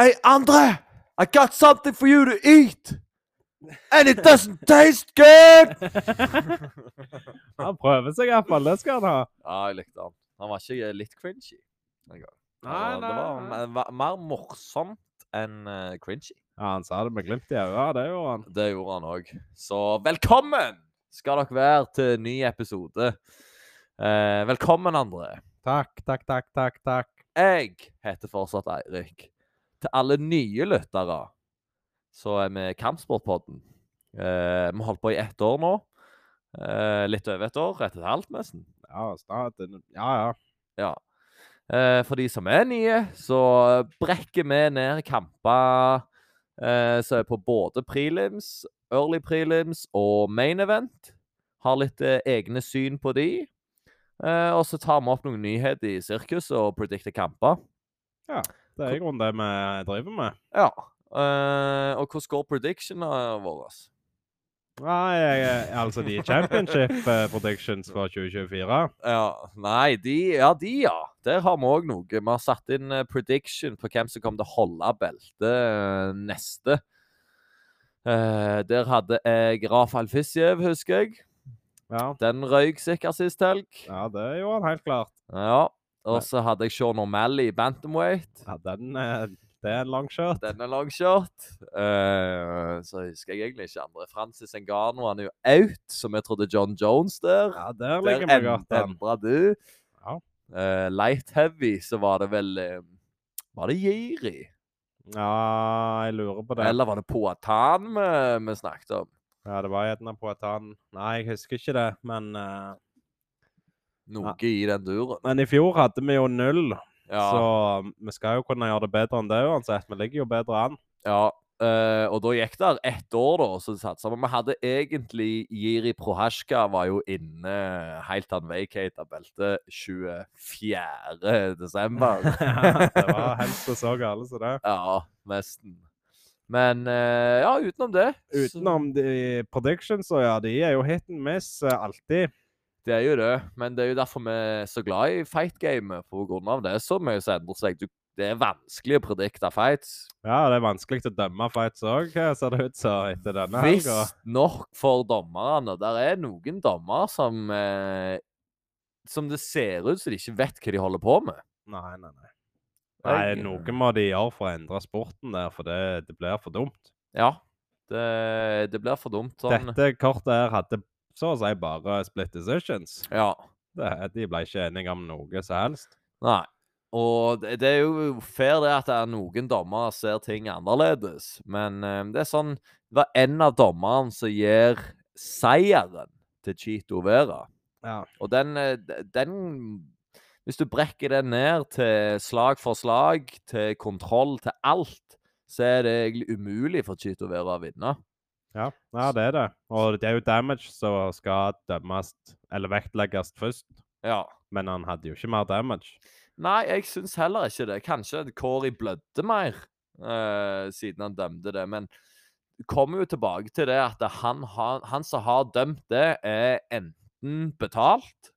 Hey, Andre! I got something for you to eat! And it doesn't taste good! Han prøver seg iallfall. Det skal han ha. Ja, jeg likte han. Han var ikke litt cringy. Nei, nei, det var nei. mer morsomt enn uh, cringy. Ja, Han sa det med glimt i øyet. Det gjorde han. Det gjorde han òg. Så velkommen skal dere være til ny episode. Eh, velkommen, André. Takk, takk, takk, takk. takk. Jeg heter fortsatt Eirik. Til alle nye lyttere så er vi Kampsportpodden. Eh, vi har holdt på i ett år nå. Eh, litt over et år. Ett og et halvt, nesten. Ja, snart. Ja, ja. Ja. Eh, for de som er nye, så brekker vi ned kamper eh, som er på både prelims, early prelims og main event. Har litt eh, egne syn på de. Eh, og så tar vi opp noen nyheter i sirkuset og predicter kamper. Det er i grunnen det vi driver med. Ja. Uh, og hvordan går predictionene våre? Nei, altså de championship eh, predictions fra 2024. Ja, nei, de, ja, de, ja. Der har vi òg noe. Vi har satt inn eh, prediction på hvem som kommer til å holde beltet neste. Uh, der hadde jeg Rafael Fisjev, husker jeg. Ja. Den røyk sikkert sist helg. ja, det gjorde han helt klart. Ja. Og så hadde jeg Sean O'Malley i bantamweight. Ja, den, er, det er en longshot. Den er longshot. Uh, så husker jeg egentlig ikke andre. Francis Engano han er jo out, som jeg trodde John Jones der. Ja, der ligger vi godt an. endra du. Ja. Uh, light heavy, så var det vel uh, Var det Jiri? Ja, jeg lurer på det. Eller var det Poatan vi, vi snakket om? Ja, det var gjerne Poatan. at Nei, jeg husker ikke det, men eh, Noe i den duren. Men i fjor hadde vi jo null, Ja. så vi skal jo kunne gjøre det bedre enn det uansett. Vi ligger jo bedre an. ja Uh, og da gikk det ett år, da, så satsa vi. Vi hadde egentlig Jiri Prohasjka var jo inne helt han vacata beltet 24. desember. det var helst så gale som det. Ja, nesten. Men uh, ja, utenom det Utenom de predictions, så ja, de er jo hit and miss eh, alltid. Det er jo det, men det er jo derfor vi er så glad i fight-gamet. Av det så mye som endrer seg. Det er vanskelig å predikte fights. Ja, det er vanskelig å dømme fights òg, ser det ut som, etter denne helga. Visstnok for dommerne. Der er noen dommer som eh, Som det ser ut som de ikke vet hva de holder på med. Nei, nei, nei. Nei, Jeg- Noe må de gjøre for å endre sporten der, for det, det blir for dumt. Ja. Det, det blir for dumt. Sånn. Dette kortet her hadde så å si bare split decisions. Ja. Det, de ble ikke enige om noe som helst. Nei. Og det, det er jo fair det at det er noen dommere ser ting annerledes, men eh, det er sånn Det var en av dommerne som gir seieren til Chito Vera. Ja. Og den, eh, den Hvis du brekker den ned til slag for slag, til kontroll, til alt, så er det egentlig umulig for Chito Vera å vinne. Ja, ja, det er det. Og det er jo damage som skal dømmes, eller vektlegges først. Ja. Men han hadde jo ikke mer damage. Nei, jeg syns heller ikke det. Kanskje Kåri blødde mer uh, siden han dømte det. Men kommer jo tilbake til det at han, har, han som har dømt det, er enten betalt,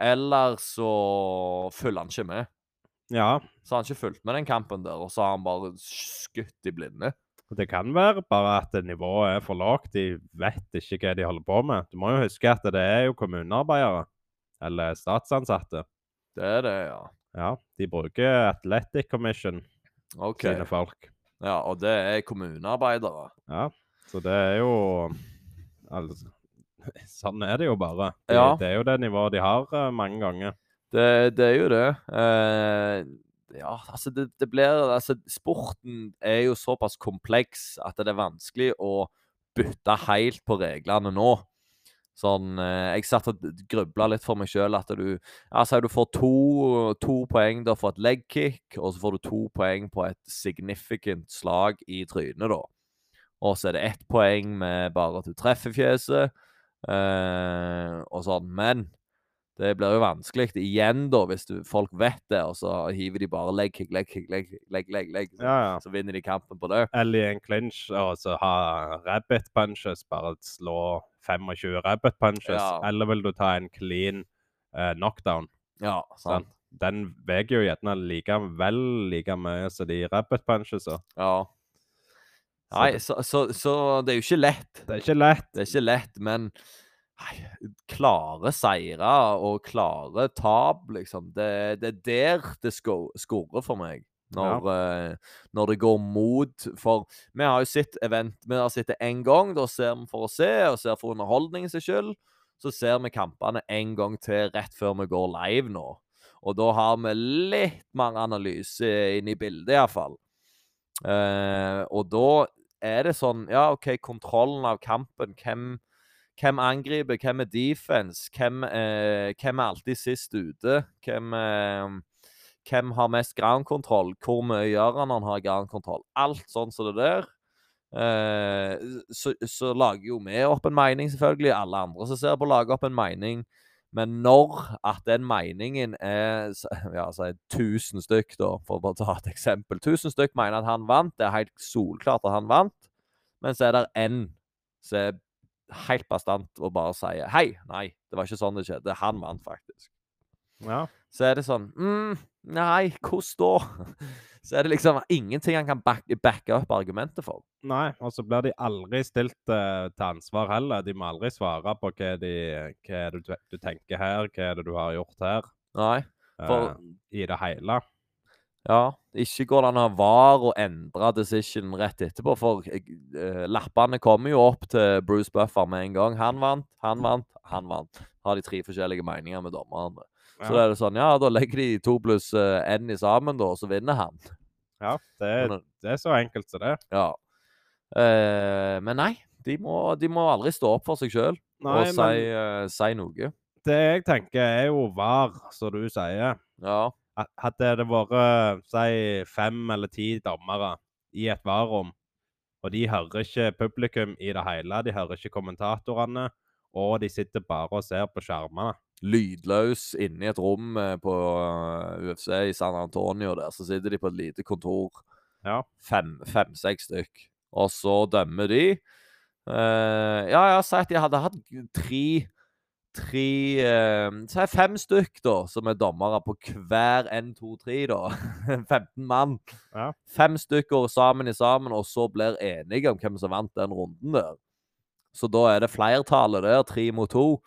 eller så følger han ikke med. Ja, Så har han ikke fulgt med den kampen der, og så har han bare skutt i blinde. Det kan være bare at nivået er for lavt. De vet ikke hva de holder på med. Du må jo huske at det er jo kommunearbeidere, eller statsansatte. Det er det, ja. Ja, de bruker Athletic Commission, okay. sine folk. Ja, og det er kommunearbeidere. Ja, så det er jo altså, Sånn er det jo bare. Det, Ja. Det er jo det nivået de har eh, mange ganger. Det, det er jo det. Eh, ja, altså det, det blir Altså, sporten er jo såpass kompleks at det er vanskelig å bytte helt på reglene nå. Sånn eh, Jeg satt og grubla litt for meg sjøl at du si du får to, to poeng da for et leg kick, og så får du to poeng på et significant slag i trynet, da. Og så er det ett poeng med bare at du treffer fjeset, eh, og sånn. Men det blir jo vanskelig igjen, da, hvis du, folk vet det, og så hiver de bare leg kick, leg kick, leg, leg, leg, leg. Så, Ja, ja. så vinner de kampen på det. Eller i en clinch og så ha rabbit punches, bare slå 25 rabbit punches. Ja. Eller vil du ta en clean uh, knockdown? Ja, sant. Sant? den veier jo gjerne likevel like mye som de rabbit punchesa. Ja. Nei, så, så, så det er jo ikke lett. Det er ikke lett. Det er ikke lett, men klare seire og klare tap, liksom. Det, det er der det skurrer for meg. Når, eh, når det går mot For vi har jo sett event Vi har sett det én gang. Da ser vi for å se, og ser for underholdningens skyld. Så ser vi kampene en gang til rett før vi går live nå. Og da har vi litt mer analyse inne i bildet, iallfall. Uh, og da er det sånn Ja, OK, kontrollen av kampen. Hvem, hvem angriper? Hvem er defense? Hvem, eh, hvem er alltid sist ute? Hvem, eh, hvem har mest ground-kontroll? Hvor mye gjør han når han har ground-kontroll? Alt sånn som det der. Eh, så, så lager jo vi opp en mening, selvfølgelig. Alle andre som ser på, lager opp en mening. Men når at den meningen er ja, si 1000 stykk, da, for å bare ta et eksempel 1000 stykk mener at han vant. Det er helt solklart at han vant. Men så er det én som er helt bastant og bare sier Hei, nei, det var ikke sånn det skjedde. Han vant faktisk. Ja. Så er det sånn mm, Nei, hvordan da? Så er det liksom ingenting han kan back- backe opp argumentet for. Nei, og så blir de aldri stilt uh, til ansvar heller. De må aldri svare på hva, de, hva er det du, du tenker her, hva er det du har gjort her, Nei. For uh, i det hele. Ja, ikke går det an å ha var og endre decision rett etterpå, for eh, lappene kommer jo opp til Bruce Buffer med en gang. Han vant, han vant, han vant. Har de tre forskjellige meninger med dommerne. Så da er det sånn, ja, da legger de to pluss uh, n i sammen, da, og så vinner han. ja det, Men, det er så enkelt som det. Ja. Eh, men nei, de må, de må aldri stå opp for seg sjøl og si, men eh, si noe. det jeg tenker er jo var, som du sier. Ja. At- Hadde det vært si fem eller ti dommere i et varerom, og de hører ikke publikum i det hele, de hører ikke kommentatorene, og de sitter bare og ser på skjermene. Lydløs inne i et rom eh, på eh, UFC i San Antonio der, så sitter de på et lite kontor. Ja. Fem-seks fem, stykk. Og så dømmer de. Uh, ja, jeg har sagt de hadde hatt tre Tre eh, det fem stykk, da, som er dommere på hver en, to, tre, da. 15 mann. Ja. Fem stykker sammen i sammen, og så blir enige om hvem som vant den runden der. Så da er det flertallet der, tre mot to.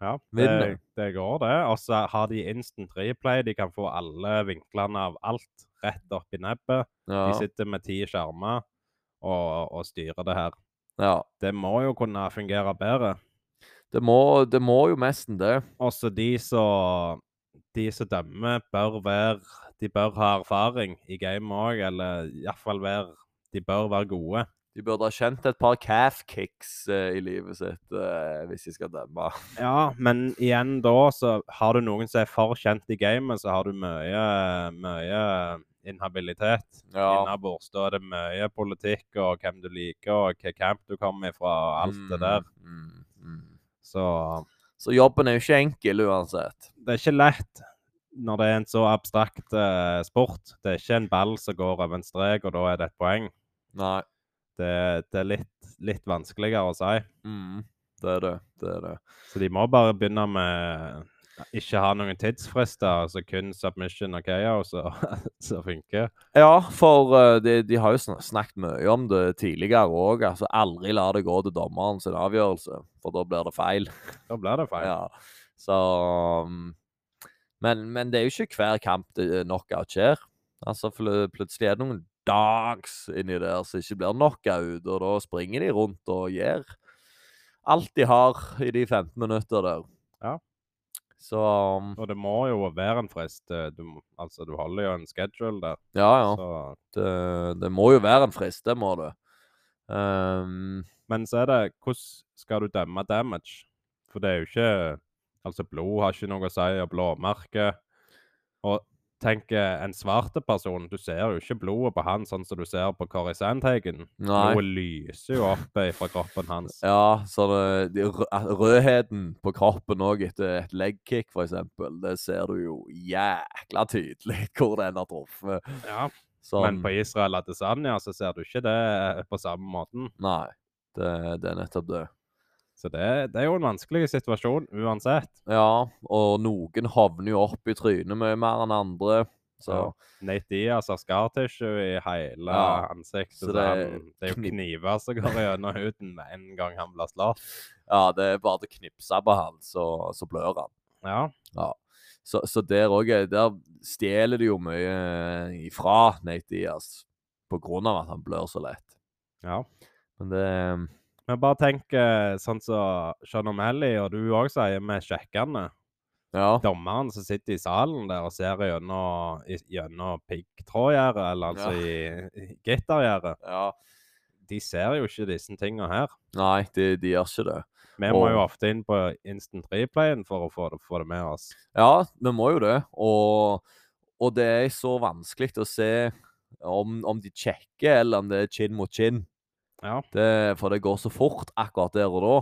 Ja, det, det går, det. Og så har de instant replay. De kan få alle vinklene av alt rett opp i nebbet. Ja. De sitter med ti skjermer og, og styrer det her. ja. Det må jo kunne fungere bedre. Det må, det må jo nesten det. Også de som de som dømmer, bør være De bør ha erfaring i game òg, eller iallfall være De bør være gode. De burde ha kjent et par calf kicks uh, i livet sitt uh, hvis de skal dømme. Ja, men igjen da, så har du noen som er for kjent i gamet, så har du mye, mye inhabilitet. Ja. Innabords. Da er det mye politikk og hvem du liker, og hvilken camp du kommer fra, og alt det der. Mm, mm, mm. Så Så jobben er jo ikke enkel uansett. det er ikke lett når det er en så abstrakt eh, sport. Det er ikke en ball som går over en strek, og da er det et poeng. Nei. Det, det er litt, litt vanskeligere å si. Mm, det er det. Det er det. Så de må bare begynne med ikke ha noen tidsfrister, altså kun submission og KO som så funker. Ja, for eh, de, de har jo snakket mye om det tidligere òg. Altså, aldri la det gå til dommeren sin avgjørelse, for da blir det feil. Da blir det feil. Ja, så um, men, men det er jo ikke hver kamp det knockout skjer. Altså, pl plutselig er det noen dogs inni der som ikke blir knockout, og da springer de rundt og gjør alt de har i de 15 minutter der. Ja. Så um, Og det må jo være en frist. eh, Du, altså, du holder jo en schedule der. ja, ja. Så, Det, det må jo være en frist, det må det. Um, men så er det hvordan skal du dømme damage? For det er jo ikke Altså, blod har ikke noe å si, og blåmerke. Og tenk eh, en svarte person. Du ser jo ikke blodet på han sånn som du ser på Corey Sandhagen. Blodet lyser jo opp eh, fra kroppen hans. Ja, så det, de, rødheten på kroppen òg etter et legkick, eksempel, det ser du jo jækla tydelig hvor den har truffet. Ja, Sånn, Men på Israel Adesanya så ser du ikke det på samme måten. Nei, det, det er nettopp det. Så det, det er jo en vanskelig situasjon uansett. Ja, og noen havner jo opp i trynet mye mer enn andre. Så Ja. Nate Diaz har scar tissue i hele Ja, ansiktet. så det han, det er jo kniver som går gjennom huden med en gang han blir slått. ja, det er bare til å knipse på han, så, så blør han. Ja. Så, så der òg Der stjeler de jo mye ifra Nate Diaz på grunn av at han blør så lett. ja. Men det Men bare tenk eh, sånn som Sean O'Malley og du òg sier, med sjekkene. Ja. Dommeren som sitter i salen der og ser gjennom, gjennom piggtrådgjerdet, eller altså i, i gittergjerdet. ja. De ser jo ikke disse tinga her. Nei, de, de gjør ikke det. Vi må Og- jo ofte inn på instant replayen for å få det, få det med oss. Ja, vi må jo det. Og, og det er så vanskelig å se om, om de sjekker, eller om det er kinn mot kinn. Ja. Det, for det går så fort akkurat der og da.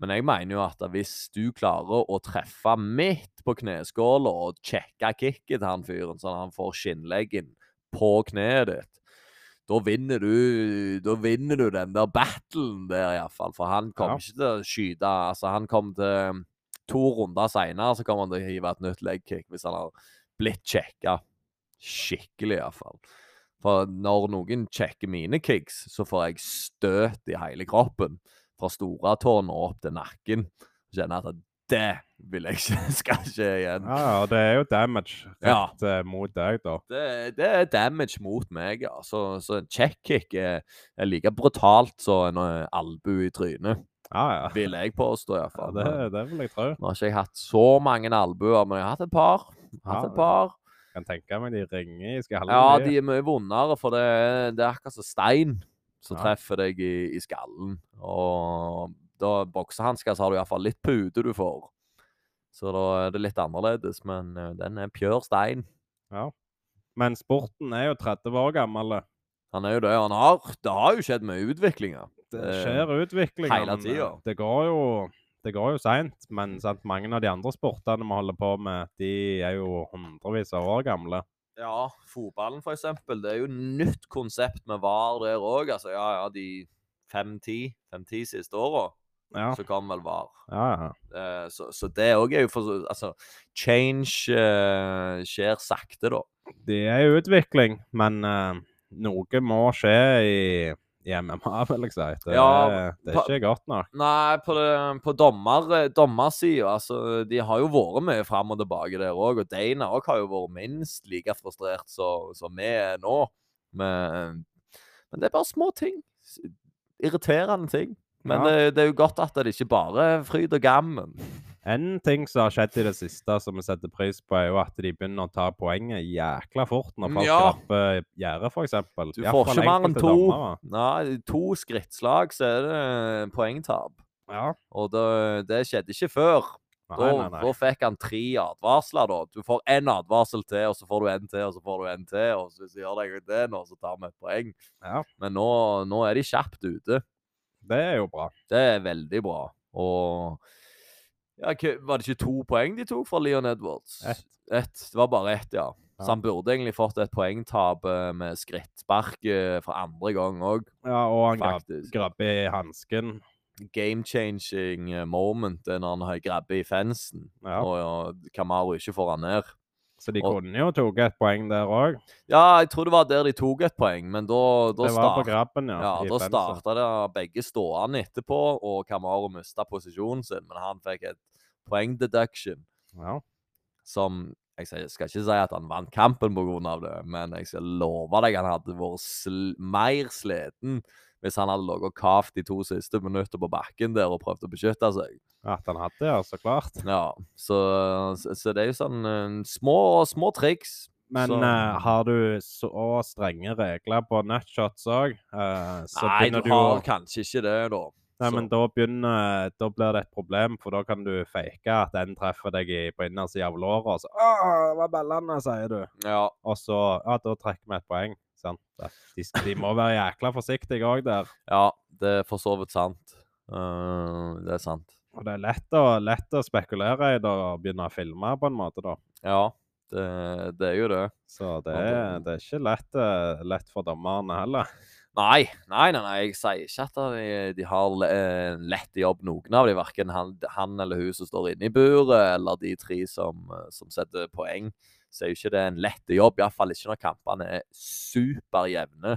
Men jeg mener jo at hvis du klarer å treffe midt på kneskåla og sjekke kicket til han fyren, sånn at han får skinnleggen på kneet ditt, da vinner du Da vinner du den der battlen der, iallfall. For han kommer Ja. ikke til å skyte Altså, han kommer til To runder seinere så kommer han til å hive et nytt legkick hvis han har blitt sjekka. Skikkelig, iallfall. For når noen sjekker mine kicks, så får jeg støt i hele kroppen. Fra storetåen og opp til nakken. Kjenner at det vil jeg ikke skal skje igjen. Ja, ja, det er jo damage rett ja. mot deg, da. Det, det er damage mot meg, ja. Så, så en check-kick er, er like brutalt som en albu albue i trynet. Ja, ja. Vil jeg påstå, ja iallfall. det, det vil jeg tro. Nå har ikke jeg hatt så mange albuer, men jeg har hatt et par. Hatt Ja, et par. Kan tenke meg de ringer i skallen. Ja, de. er mye vondere, for det, det er akkurat som stein som Ja. treffer deg i, i skallen. Og da boksehansker så har du iallfall litt pute du får. Så da er det litt annerledes, men eh, den er pjør stein. Ja. Men sporten er jo 30 år gammel. Han er jo det. Han har, det har jo skjedd mye utviklinger. Det Eh, skjer utviklinger. hele eh, tida. Det går jo det går jo seint, men sant, mange av de andre sportene vi holder på med, de er jo hundrevis av år gamle. Ja, fotballen eksempel. Det er jo nytt konsept med VAR der òg. Altså, ja, ja, de fem-ti fem-ti siste åra, Ja, så kom vel VAR. ja. ja. Eh, så, så det òg er jo for Altså, change uh, skjer sakte, da. Det er jo utvikling, men uh, noe må skje i, i MMA, vil jeg si. Det, Ja, det er ikke godt nok. Nei, på, det, på dommer, dommersida, altså De har jo vært mye fram og tilbake der òg. Og Dana òg har jo vært minst like frustrert som vi er nå. Men, men det er bare små ting. Irriterende ting. Men Ja. det, det er jo godt at det ikke bare er fryd og gammen. En ting som har skjedd i det siste som vi setter pris på, er jo at de begynner å ta poenget jækla fort når folk Ja. grapper gjerdet, f.eks. Du får ikke mer enn to. Nei, to skrittslag, så er det poengtap. Ja. Og det, det skjedde ikke før. Nei, Da, nei, nei. da fikk han tre advarsler, da. Du får én advarsel til, og så får du en til, og så får du en til. Og så hvis du gjør deg det nå, så tar vi et poeng. Ja. Men nå, nå er de kjapt ute. Det er jo bra. Det er veldig bra. Og ja, Var det ikke to poeng de tok fra Leon Edwards? Ett. Et. Det var bare ett, ja. Ja. Så han burde egentlig fått et poengtap eh, med skrittspark eh, for andre gang òg, Ja, og han grab, grabber i hansken. Game-changing eh, moment er når han grabber i fensen, Ja. og og Kamaru ikke får han ned. Så de og- kunne jo tatt et poeng der òg. Ja, jeg tror det var der de tok et poeng, men da, da Det var på grabben, ja. Ja, da starta det begge stående etterpå, og Kamaru mista posisjonen sin. Men han fikk et poeng deduction Ja. som Jeg skal ikke si at han vant kampen pga. det, men jeg skal love deg han hadde vært sl mer sliten hvis han hadde ligget og kavt de to siste minuttene på bakken der og prøvd å beskytte seg. At han hadde, ja, så klart. Ja, så, så, så det er jo sånn eh, små, små triks. Men eh, har du så strenge regler på nutshots òg, så Nei, begynner du du å har kanskje ikke det, da. Nei, Så- men da begynner Da blir det et problem, for da kan du fake at den treffer deg i, på innersida av låret, og så 'Å, det var ballene', sier du. Ja, Og så Ja, da trekker vi et poeng. Sant? De, de må være jækla forsiktige òg der. ja, det er for så vidt sant. Uh, det er sant. Og det er lett å, lett å spekulere i det og begynne å filme, på en måte, da. Ja, det, det er jo det. Så det er, det- er ikke lett, eh, lett for dommerne heller. Nei, nei, nei, nei, jeg sier ikke at de, de har en lett jobb, noen av dem. Verken han, han eller hun som står inne i buret, eller de tre som, eh, som setter poeng. Sier jo ikke det er en lett jobb, iallfall ikke når kampene er superjevne.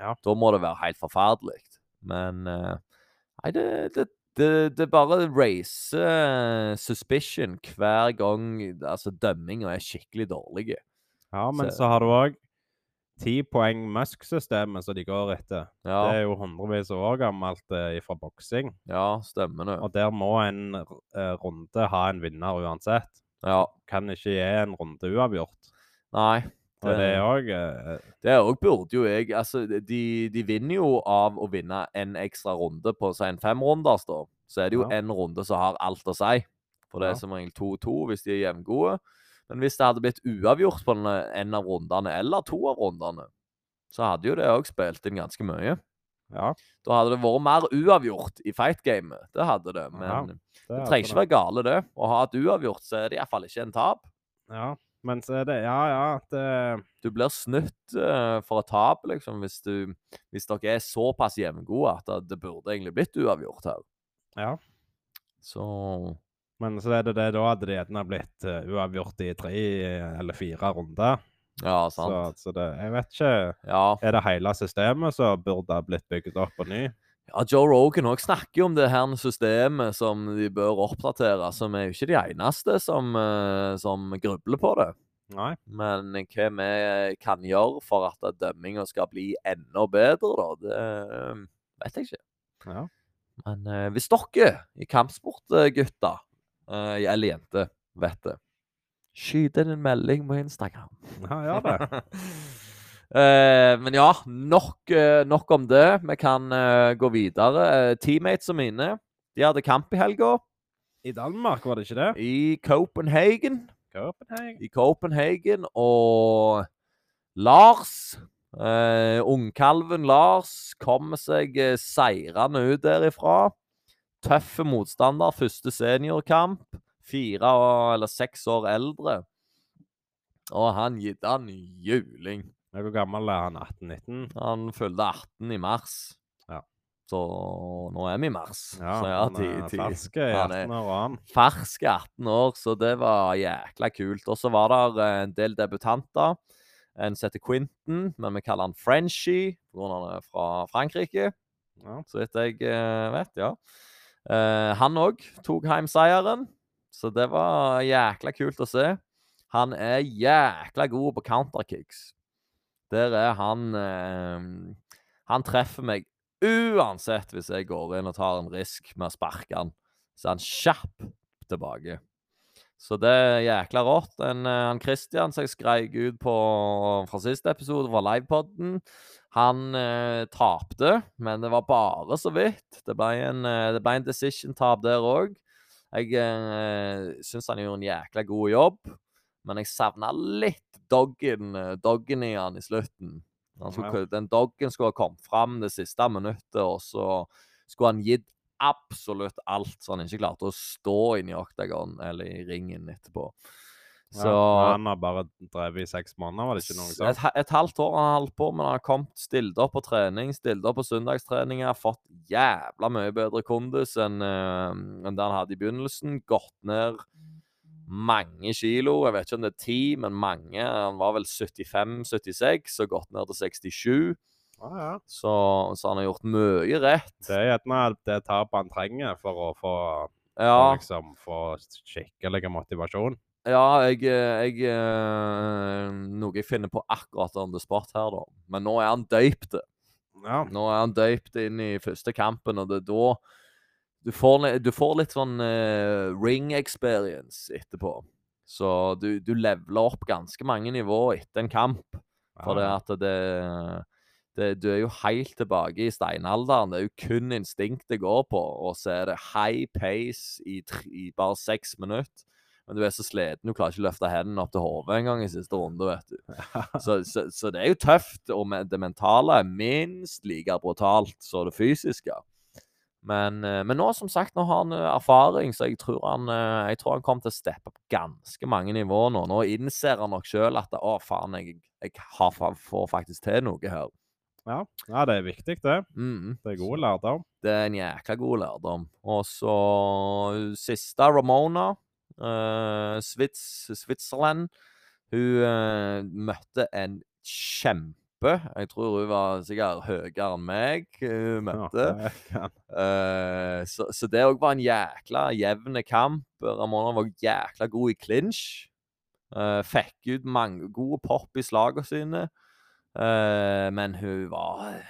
Ja. Da må det være helt forferdelig. Men eh, nei, det, det, det, det bare raiser eh, suspicion hver gang altså, dømminga er skikkelig dårlig. Ja, men Så- så har du òg ti poeng Musk-systemet som de går etter. Det er jo hundrevis av år gammelt eh, fra boksing. ja stemmer det. Og der må en eh, runde ha en vinner uansett. Ja, Kan ikke gi en runde uavgjort. nei. Og det er òg eh, Det òg burde jo jeg Altså, de, de vinner jo av å vinne en ekstra runde på si en femrunders, da. Så er det jo Ja. en runde som har alt å si. For det Ja. er som regel 2-2 hvis de er jevngode. Men hvis det hadde blitt uavgjort på en av rundene, eller to av rundene, så hadde jo det òg spilt inn ganske mye. Ja. Da hadde det vært mer uavgjort i fight-gamet. Det hadde det. Men Ja, det det trenger ikke være gale, det. Å ha et uavgjort, så er det iallfall ikke en tap. Ja. Men så er det Ja, ja. Det, du blir snytt uh, for et tap, liksom, hvis, du, hvis dere er såpass jevngode at det, det burde egentlig blitt uavgjort her. ja. Så Men så er det det, da hadde det gjerne blitt uh, uavgjort i tre eh, eller fire runder. Ja, Så, sant. så det Jeg vet ikke Ja. Er det hele systemet som burde ha blitt bygd opp på ny? ja, Joe Rogan òg snakker jo om det her systemet som de bør oppdatere. Så vi er jo ikke de eneste som, eh, som grubler på det. Nei? Men hva vi kan gjøre for at dømminga skal bli enda bedre, da, det eh, vet jeg ikke. Ja. Men eh, hvis dere i kampsport, gutter, eller jenter, vet det, skyt inn en melding på Instagram. Ja, gjør det. Eh, men ja, nok, eh, nok om det. Vi kan eh, gå videre. Uh, og mine de hadde kamp i helga I Danmark, var det ikke det? i Copenhagen. Copenhagen. I Copenhagen. Og Lars, eh, ungkalven Lars, kommer seg seirende ut derifra. Tøffe motstander, første seniorkamp. Fire eller seks år eldre. Og han gitt han juling. Hvor gammel er han? 18-19? Han fylte 18 i mars. Ja. Så nå er vi i mars. Ja, så ja, ti, ti. fersk i er 18 år, han. fersk 18 år, så det var jækla kult. Og så var det eh, en del debutanter. En som heter Quentin, men vi kaller han Frenchie pga. han er fra Frankrike. Ja. Så vidt jeg eh, vet, ja. Eh, han òg tok hjem seieren, så det var jækla kult å se. Han er jækla god på counterkicks. Der er han eh, Han treffer meg uansett hvis jeg går inn og tar en risk med å sparke han. Så han kjapp tilbake. Så det er jækla rått. En, eh, han Christian som jeg skreik ut på fra siste episode, fra livepoden, han eh, tapte, men det var bare så vidt. Det ble en, eh, det en decision-tap der òg. Jeg eh, syns han gjorde en jækla god jobb, men jeg savna litt doggen, eh, doggen i han i slutten. Han skulle, Den doggen skulle ha kommet fram det siste minuttet, og så skulle han gitt absolutt alt, så han ikke klarte å stå inni i oktagon eller i ringen etterpå. Så Ja, han har bare drevet i seks måneder, var det ikke noe et, sånt? et halvt år har han holdt på, men han har kommet stilt opp på trening, stilt opp på søndagstreninger, fått jævla mye bedre kondis enn uh, enn det han hadde i begynnelsen. Gått ned mange kilo. Jeg vet ikke om det er ti, men mange. Han var vel 75-76 og gått ned til 67. Ja, ja. Så, så han har gjort mye rett. Det er gjerne det tapet han trenger for å få, Ja, liksom, få skikkelig motivasjon. Ja jeg, jeg eh, Noe jeg finner på akkurat on the spot her, da. Men nå er han døypt. Ja. Nå er han døypt inn i første kampen, og det er da du får, du får litt sånn uh, ring experience etterpå. Så du, du leveler opp ganske mange nivåer etter en kamp. For det Ja. at det, det Du er jo helt tilbake i steinalderen. Det er jo kun instinkt det går på. Og så er det high pace i, tre, i bare seks minutter. Men du er så sliten, du klarer ikke å løfte hendene opp til hodet engang i siste runde, vet du. Så, så, så det er jo tøft, og det mentale er minst like brutalt som det fysiske. Men, eh, men nå, som sagt, nå har han eh, erfaring, så jeg tror han, eh, jeg tror han kommer til å steppe opp ganske mange nivåer nå. Nå innser han nok sjøl at å, faen, jeg, jeg har, får faktisk til noe her. Ja. ja, det er viktig, det. Mm. Det er god lærdom. Det er en jækla god lærdom. Og så siste Ramona, Svits, Switzerland. Hun eh, møtte en kjempe Jeg tror hun var sikkert høyere enn meg. Hun møtte. Ja, kan. Eh, så, så det òg var en jækla jevn kamp. Ramona var jækla god i clinch. Uh, fikk ut mange gode pop i slagene sine. Uh, men hun var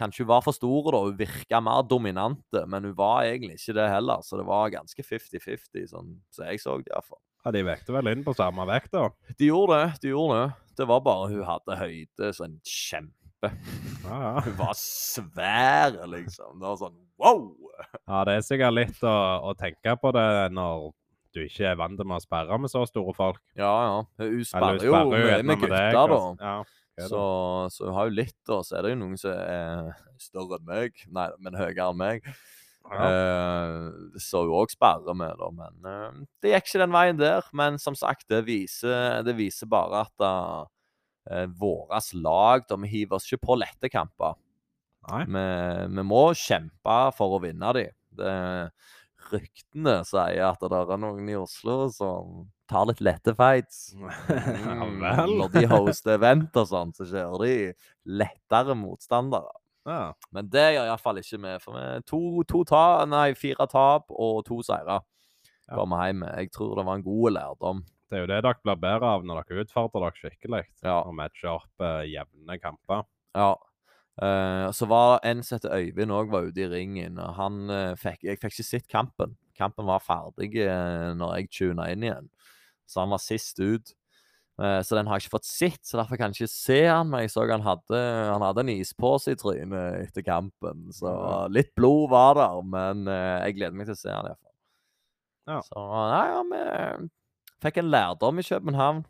Kanskje hun var for stor, da. Hun virka mer dominante, men hun var egentlig ikke det heller. Så det var ganske 50-50, sånn som så jeg så det iallfall. Ja, de vekte vel inn på samme vekt, da. De gjorde det. de gjorde Det Det var bare hun hadde høyde som en kjempe. Ja, ja. Hun var svær, liksom. Det var sånn wow! ja, det er sikkert litt å, å tenke på det når du ikke er vant til å sperre med så store folk. Ja, ja. Hun Eller sperrer du jo sperrer gjerne med deg, gutter, da. og- Ja, da. Så, så hun har jo litt, og Så er det jo noen som er større enn meg. Nei, men høyere enn meg. ja. Uh, så hun òg sperrer med, da. Men uh, det gikk ikke den veien der. Men som sagt, det viser, det viser bare at uh, vårt lag da, Vi hiver oss ikke på lette kamper. Vi, vi må kjempe for å vinne de. Det, ryktene sier at det er noen i Oslo som tar litt lette fights. ja Mm, vel. Når de hoster event og sånn, så kjører de lettere motstandere. Ja. Men det gjør iallfall ikke vi. For vi to, to ta, nei, fire tap og to seire Ja. kommer hjem med. Jeg tror det var en god lærdom. Det er jo det dere blir bedre av når dere utfordrer dere skikkelig. Ja. Og matcher opp eh, jevne kamper. Ja. Eh, så var en som heter Øyvind òg var ute i ringen. og han uh, fikk, Jeg fikk ikke sett kampen. Kampen var ferdig uh, når jeg tuna inn igjen. Så han var sist ut. Uh, så den har jeg ikke fått sett, så derfor kan jeg ikke se han. Men jeg så han hadde, han hadde en ispose i trynet etter kampen. Så litt blod var der, men jeg gleder meg til å se han iallfall. Ja. Så nei, ja, vi fikk en lærdom i København.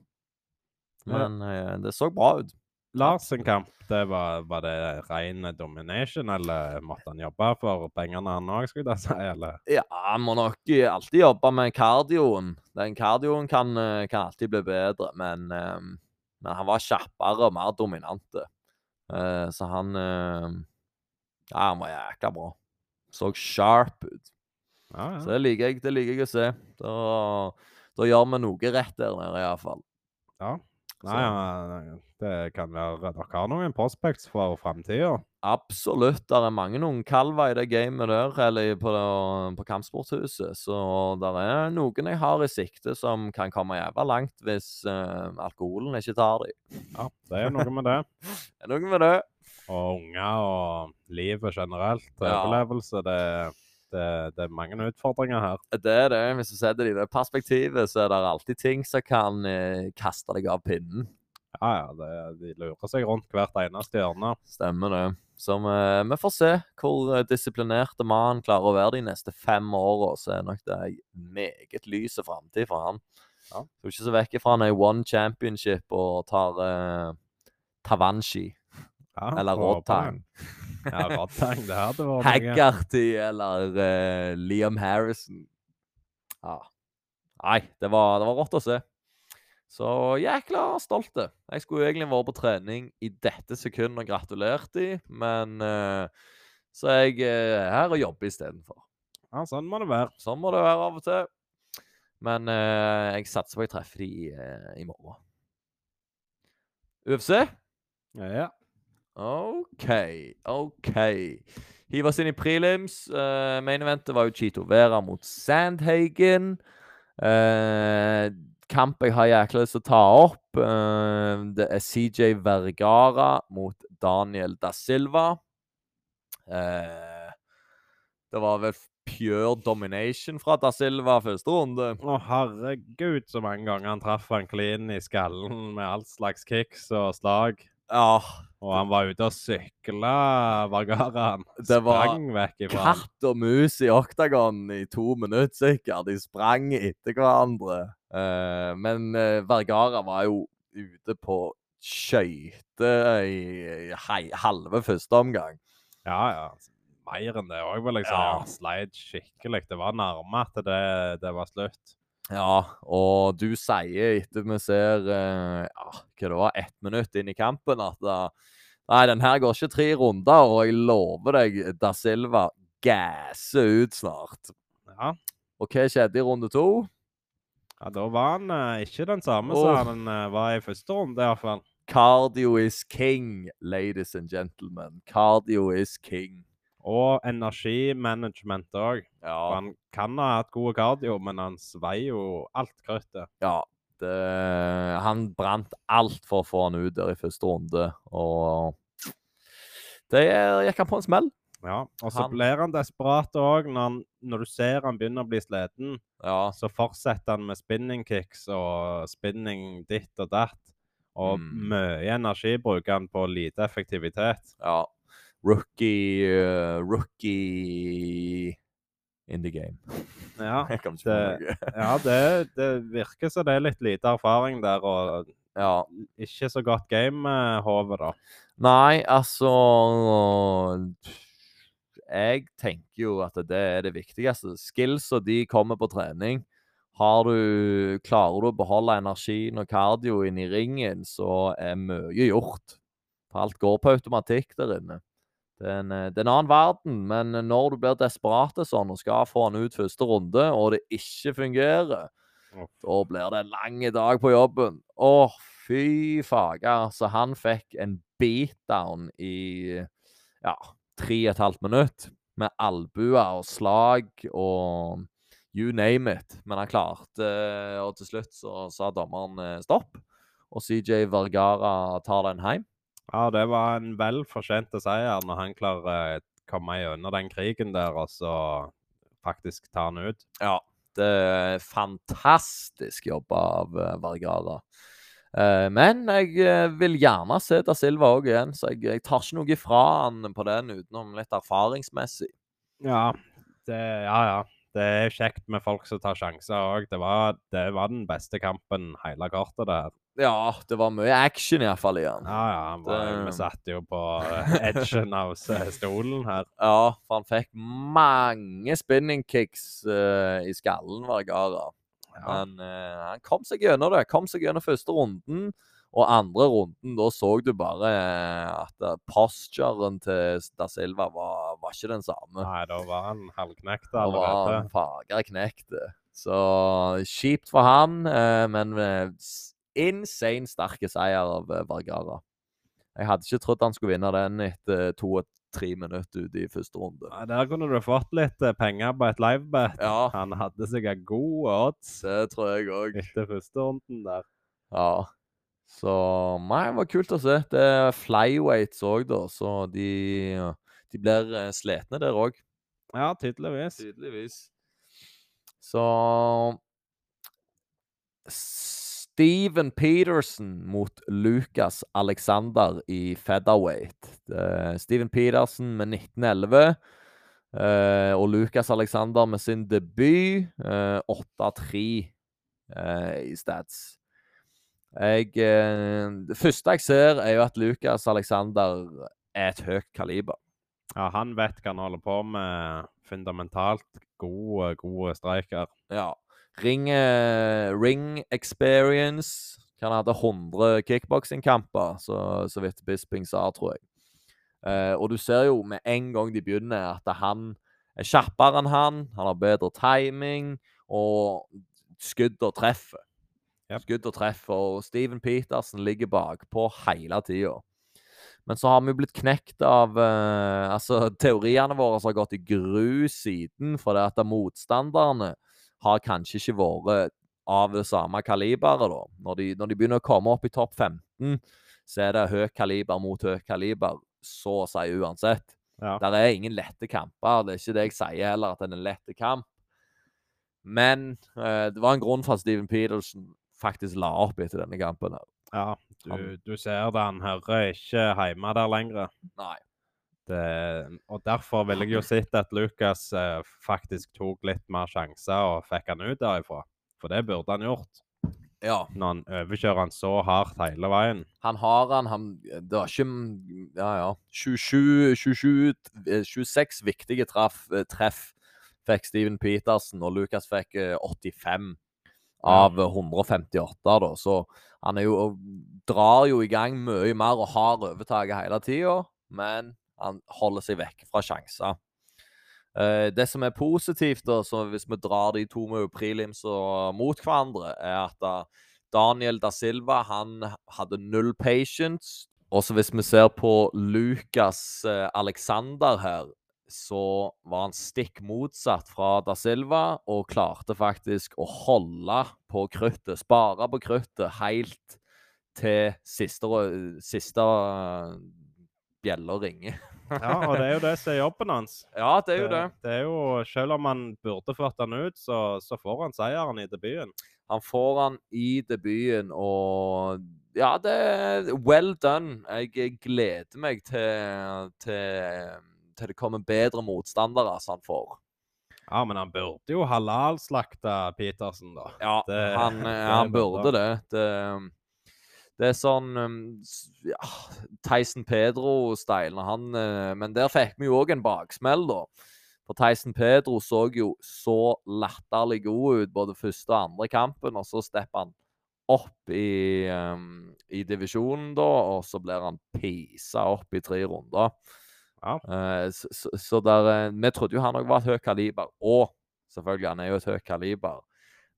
Men det så bra ut. Lars sin kamp, det var, var det ren domination, eller måtte han jobbe for pengene han òg, skulle jeg si? Eller? Ja, han må nok alltid jobbe med kardioen. Den kardioen kan, eh, kan alltid bli bedre, men, eh, men han var kjappere og mer dominante. Eh, så han Ja, han var jækla bra. Så sharp ut. Ja, Så det liker jeg, det liker jeg å se. Da, da gjør vi noe rett der nede, iallfall. ja. Nei, ja, det kan være Dere har noen prospects for framtida. Absolutt. Det er mange noen kalver i det gamet der, eller på, på Kampsporthuset. Så det er noen jeg har i sikte som kan komme jævla langt hvis uh, alkoholen ikke tar dem. Ja, det er noe med det. Det er noe med det. Og unger og livet generelt. Ja. Overlevelse. Det, det, det er mange utfordringer her. Det er det. Hvis du setter det i det perspektivet, så er det alltid ting som kan eh, kaste deg av pinnen. Ja, ja, det, de lurer seg rundt hvert eneste hjørne. Stemmer det. Så vi, vi får se hvor eh, disiplinerte mannen klarer å være de neste fem åra. Så er nok det ei meget lys framtid for han. Ja. Skal ikke så vekk fra han er i one championship og tar eh, Tavanshi Ja, eller det. Ja. Det hadde vært. Haggerty eller uh, Liam Harrison. Ja. Nei, det var, det var rått å se. Så jækla stolte. Jeg skulle egentlig vært på trening i dette sekundet og gratulert de, men uh, så er jeg uh, her og jobber istedenfor. Ja, sånn må det være. Sånn må det være av og til. Men uh, jeg satser på at jeg treffer de eh, i morgen. UFC? Ja, Ja. OK, OK. Hiv oss inn i prelims. Uh, main eventet var jo Chito Vera mot Sandhagen. Uh, kamp jeg har jækla lyst til å ta opp. Uh, det er CJ Vergara mot Daniel da Silva. Uh, det var vel pure domination fra da Silva første runde. Å, herregud, så mange ganger han traff han clean i skallen med all slags kicks og slag. Ja, Og han var ute og sykla, Vergaraen. Det var Sprang vekk ifra han. katt og mus i oktagon i to minutter sikkert. De sprang etter hverandre. Uh, men uh, Vergara var jo ute på skøyter i, hei, halve første omgang. Ja, ja. Mer enn det òg, vil jeg si. Ja. Sleit skikkelig. Det var nærme at det, det var slutt. Ja, og du sier etter vi ser eh, ja, hva det var, ett minutt inn i kampen, at da, Nei, den her går ikke tre runder, og jeg lover deg, Da Silva gasser ut snart. Ja. Og hva skjedde i runde to? ja, da var han eh, ikke den samme oh. som han eh, var i første runde, iallfall. Cardio is king, ladies and gentlemen. Cardio is king. Og energimanagement òg. Ja, Han kan ha hatt gode cardio, men han svei jo alt kruttet. ja det, han brant alt for å få han ut der i første runde, og det gikk han på en smell. Ja, og så Han- blir han desperat òg når, når du ser han begynner å bli sliten. Ja, Så fortsetter han med spinning kicks og spinning ditt og datt. Og Mm. mye energi bruker han på lite effektivitet. ja. Rookie uh, Rookie in the game. Ja, det- ja det, det virker som det er litt lite erfaring der, og Ja. ikke så godt game-hode, da. Nei, altså Jeg tenker jo at det er det viktigste. Skillsa de kommer på trening. Har du, klarer du å beholde energien og cardio inne i ringen, så er mye gjort. For alt går på automatikk der inne. Det er, en, det er en annen verden, men når du blir desperat sånn og skal få han ut første runde, og det ikke fungerer, Uff. da blir det en lang dag på jobben. Å, fy faga. Så han fikk en beatdown i ja, tre og et halvt minutt. Med albuer og slag og you name it. Men han klarte, og til slutt så sa dommeren eh, stopp. Og CJ Vergara tar den hjem. Ja, det var en vel fortjent seier når han klarer å komme gjennom den krigen der, og så faktisk ta han ut. Ja. Det er fantastisk jobba av Vargara. Vergara. Eh, men jeg eh, vil gjerne se Da Silva òg igjen, så jeg, jeg tar ikke noe ifra han på den utenom litt erfaringsmessig. Ja, det, ja, ja. Det er kjekt med folk som tar sjanser òg. Det, var- det var den beste kampen hele kortet der. Ja, det var mye action iallfall i han. Ja, ja. han var- Det- Vi satt jo på eh, edgen av stolen her. Ja, for han fikk mange spinning kicks uh, i skallen, Vergara. Ja. Men uh, han kom seg gjennom det. Kom seg gjennom første runden. Og andre runden, da så du bare at posturen til Da Silva var, var ikke den samme. Nei, da var han halvknekt allerede. Da var han fager knekt. Så kjipt for han, men insane sterke seier av Vargara. Jeg hadde ikke trodd han skulle vinne den etter to og tre minutter ute i første runde. Ja, Der kunne du fått litt eh, penger på et livebet. Ja, Han hadde sikkert gode odds det tror jeg òg. etter første runden der. Ja. Så nei, det var kult å se. Det er flyweights òg, da, så de, de blir eh, slitne der òg. Ja, tydeligvis. Tydeligvis. Så Steven Peterson mot Lucas Alexander i featherweight. Steven Peterson med 1911. eh, og Lucas Alexander med sin debut eh, 8-3 eh, i stats. Jeg, eh, det første jeg ser, er jo at Lucas Alexander er et høyt kaliber. Ja, han vet hva han holder på med. Fundamentalt gode, gode streiker. Ja. Ring, eh, ring experience. Han hadde 100 kickboksingkamper, så, så vidt Bisping sa, tror jeg. Eh, og du ser jo med en gang de begynner, at han er kjappere enn han. Han har bedre timing, og skudd og treffer. Yep. Skudd og treffer. Og Steven Petersen ligger bakpå hele tida. Men så har vi blitt knekt av eh, Altså, teoriene våre har gått i grus siden, fordi at motstanderne har kanskje ikke vært av det samme kaliberet, da. Når de, når de begynner å komme opp i topp 15, så er det høyt kaliber mot høyt kaliber, så å si uansett. Ja. Der er ingen lette kamper. Det er ikke det jeg sier heller, at det er en lette kamp. Men eh, det var en grunn for at Steven Peterson faktisk la opp etter denne kampen. her. Ja, du, du ser det. Han hører ikke hjemme der lenger. Nei. Det, og derfor ville jeg jo sett at Lucas eh, faktisk tok litt mer sjanser og fikk han ut derifra. For det burde han gjort, Ja. når han overkjører han så hardt hele veien. Han har han, han Det var ikke Ja, ja. 27, 27 eh, 26 viktige traff, eh, treff fikk Steven Petersen, og Lucas fikk eh, 85. av 158, da. Så han er jo drar jo i gang mye mer og har overtaket hele tida, men han holder seg vekk fra sjanser. Eh, det som er positivt, da, hvis vi drar de to med prelims mot hverandre, er at da Daniel da Silva han hadde null patience. Også hvis vi ser på Lucas eh, Alexander her, så var han stikk motsatt fra da Silva, og klarte faktisk å holde på kruttet, spare på kruttet, helt til siste, siste bjella ringer. Ja, og det er jo det som er jobben hans. Ja, det er jo det. Det er jo, Selv om han burde ført han ut, så, så får han seieren i debuten. Han får han i debuten, og ja, det er well done. Jeg gleder meg til, til, til det kommer bedre motstandere som han får. Ja, men han burde jo halalslakte Petersen, da. Ja, Det- han, det han burde det. det. Det er sånn um, ja, Tyson Pedro-style. Han eh, Men der fikk vi jo òg en baksmell, da. For Tyson Pedro så jo så latterlig god ut både første og andre kampen, og så stepper han opp i, um, i divisjonen, da, og så blir han pisa opp i tre runder. Ja. Uh, så, så der, eh, Vi trodde jo han òg var et høyt kaliber, og selvfølgelig, han er jo et høyt kaliber.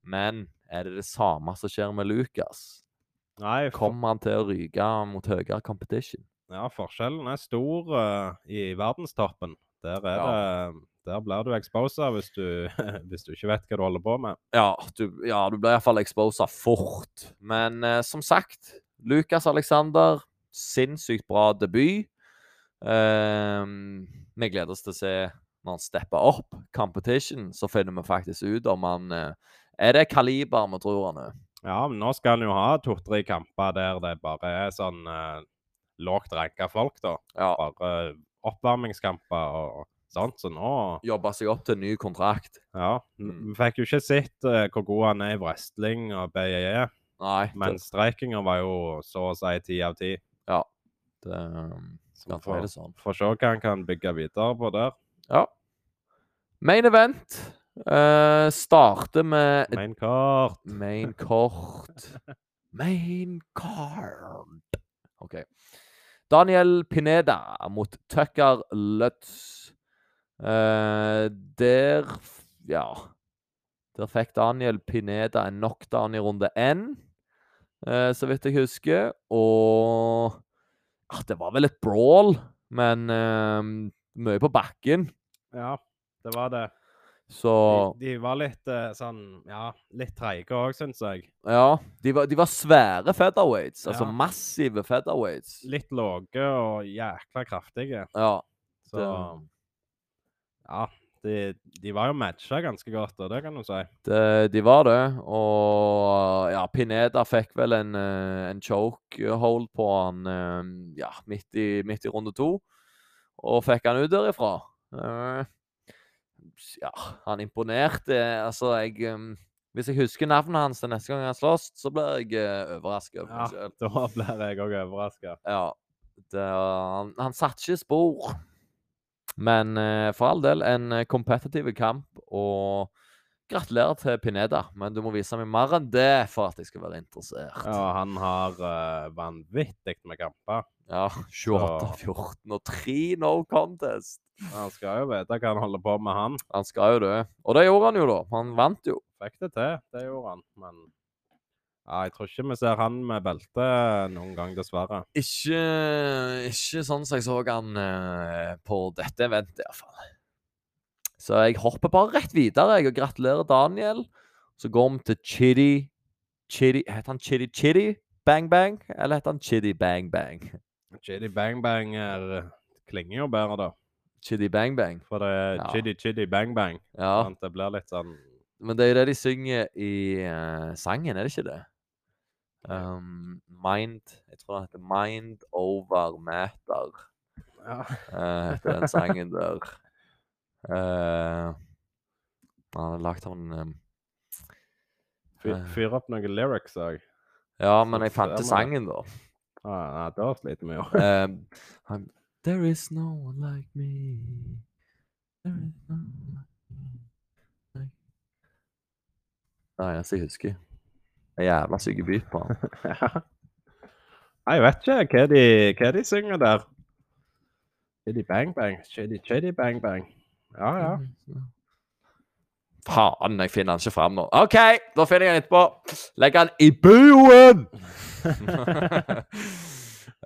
Men er det det samme som skjer med Lucas? Nei, for, Kommer han til å ryke mot høyere competition? ja, forskjellen er stor uh, i verdenstoppen. Der, er Ja. det, der blir du exposa hvis du, hvis du ikke vet hva du holder på med. Ja, du, ja, du blir iallfall exposa fort. Men eh, som sagt, Lukas Alexander, sinnssykt bra debut. Ehm, vi gleder oss til å se når han stepper opp competition, så finner vi faktisk ut om han eh, Er det kaliber vi tror han er? Ja, men nå skal han jo ha to-tre kamper der det bare er sånn eh, lågt ranka folk, da. Ja. Bare oppvarmingskamper og sånt. Så nå Jobbe seg opp til en ny kontrakt. Ja. Mm. Vi fikk jo ikke sett eh, hvor god han er i wrestling og BJE, Nei, men streikinga var jo så å si ti av ti. Ja. det um, Så vi får, sånn. får se hva han kan bygge videre på der. Ja. Main event eh, starter med et Main kart. main kort. Main card. OK. Daniel Pineda mot Tucker Lutz. Uh, der Ja. Der fikk Daniel Pineda en knockdown i runde N, uh, så vidt jeg husker. Og ja, Det var vel et brawl, men mye på bakken. Ja, det var det. Så De, de var litt eh, sånn Ja, litt treige òg, syns jeg. Ja, de var, de var svære featherweights. Altså Ja. massive featherweights. Litt lave og jækla kraftige. Ja. Så Det, ja, de, de var jo matcha ganske godt, og det kan du si. det, de var det. Og ja, Pineda fikk vel en, eh, en chokehold på han eh, ja, midt i, midt i runde to. Og fikk han ut derifra. Eh, Ja, han imponerte. Altså, jeg um, Hvis jeg husker navnet hans til neste gang han slåss, så blir jeg uh, overraska Ja, da blir jeg òg overraska. Ja. Det, han, han satte ikke spor. Men uh, for all del, en uh, kompetitiv kamp. Og gratulerer til Pineda. Men du må vise meg mer enn det for at jeg skal være interessert. Ja, han har uh, vanvittig med kamper. Ja, 28-14 og 3 no contest. Han skal jo vite hva han holder på med, han. Han skal jo det. Og det gjorde han jo, da. Han vant jo. Fikk det til, det gjorde han. Men ja, jeg tror ikke vi ser han med belte noen gang, dessverre. Ikke, ikke sånn som jeg så han eh, på dette eventet, iallfall. Så jeg hopper bare rett videre jeg, og gratulerer Daniel. Så går vi til Chitty Chitty Heter han Chitty Chitty Bang Bang, eller heter han Chitty Bang Bang? Chitty Bang Bang er, klinger jo bedre, da. Chitty Bang Bang. For det er Ja. Chitty Chitty Bang Bang. Ja, sant? Det blir litt sånn men det er jo det de synger i uh, sangen, er det ikke det? Um, mind Jeg tror det heter Mind Over Matter. ja. Uh, heter den sangen der. Uh, han har lagt han um, Fyr, fyr opp noen lyrics òg. Ja, men jeg fant det. sangen, da. Ah, ja, da sliter vi jo. There is no one like me. There is no one like me. Nei. Det er eneste jeg husker. En jævla syk bit på han. Ja. Jeg vet ikke hva de, hva de synger der. Chitty bang bang, chitty chitty bang bang. Ja, ja. Faen, jeg finner han ikke fram nå. OK, da finner jeg han etterpå. Legg han i buen!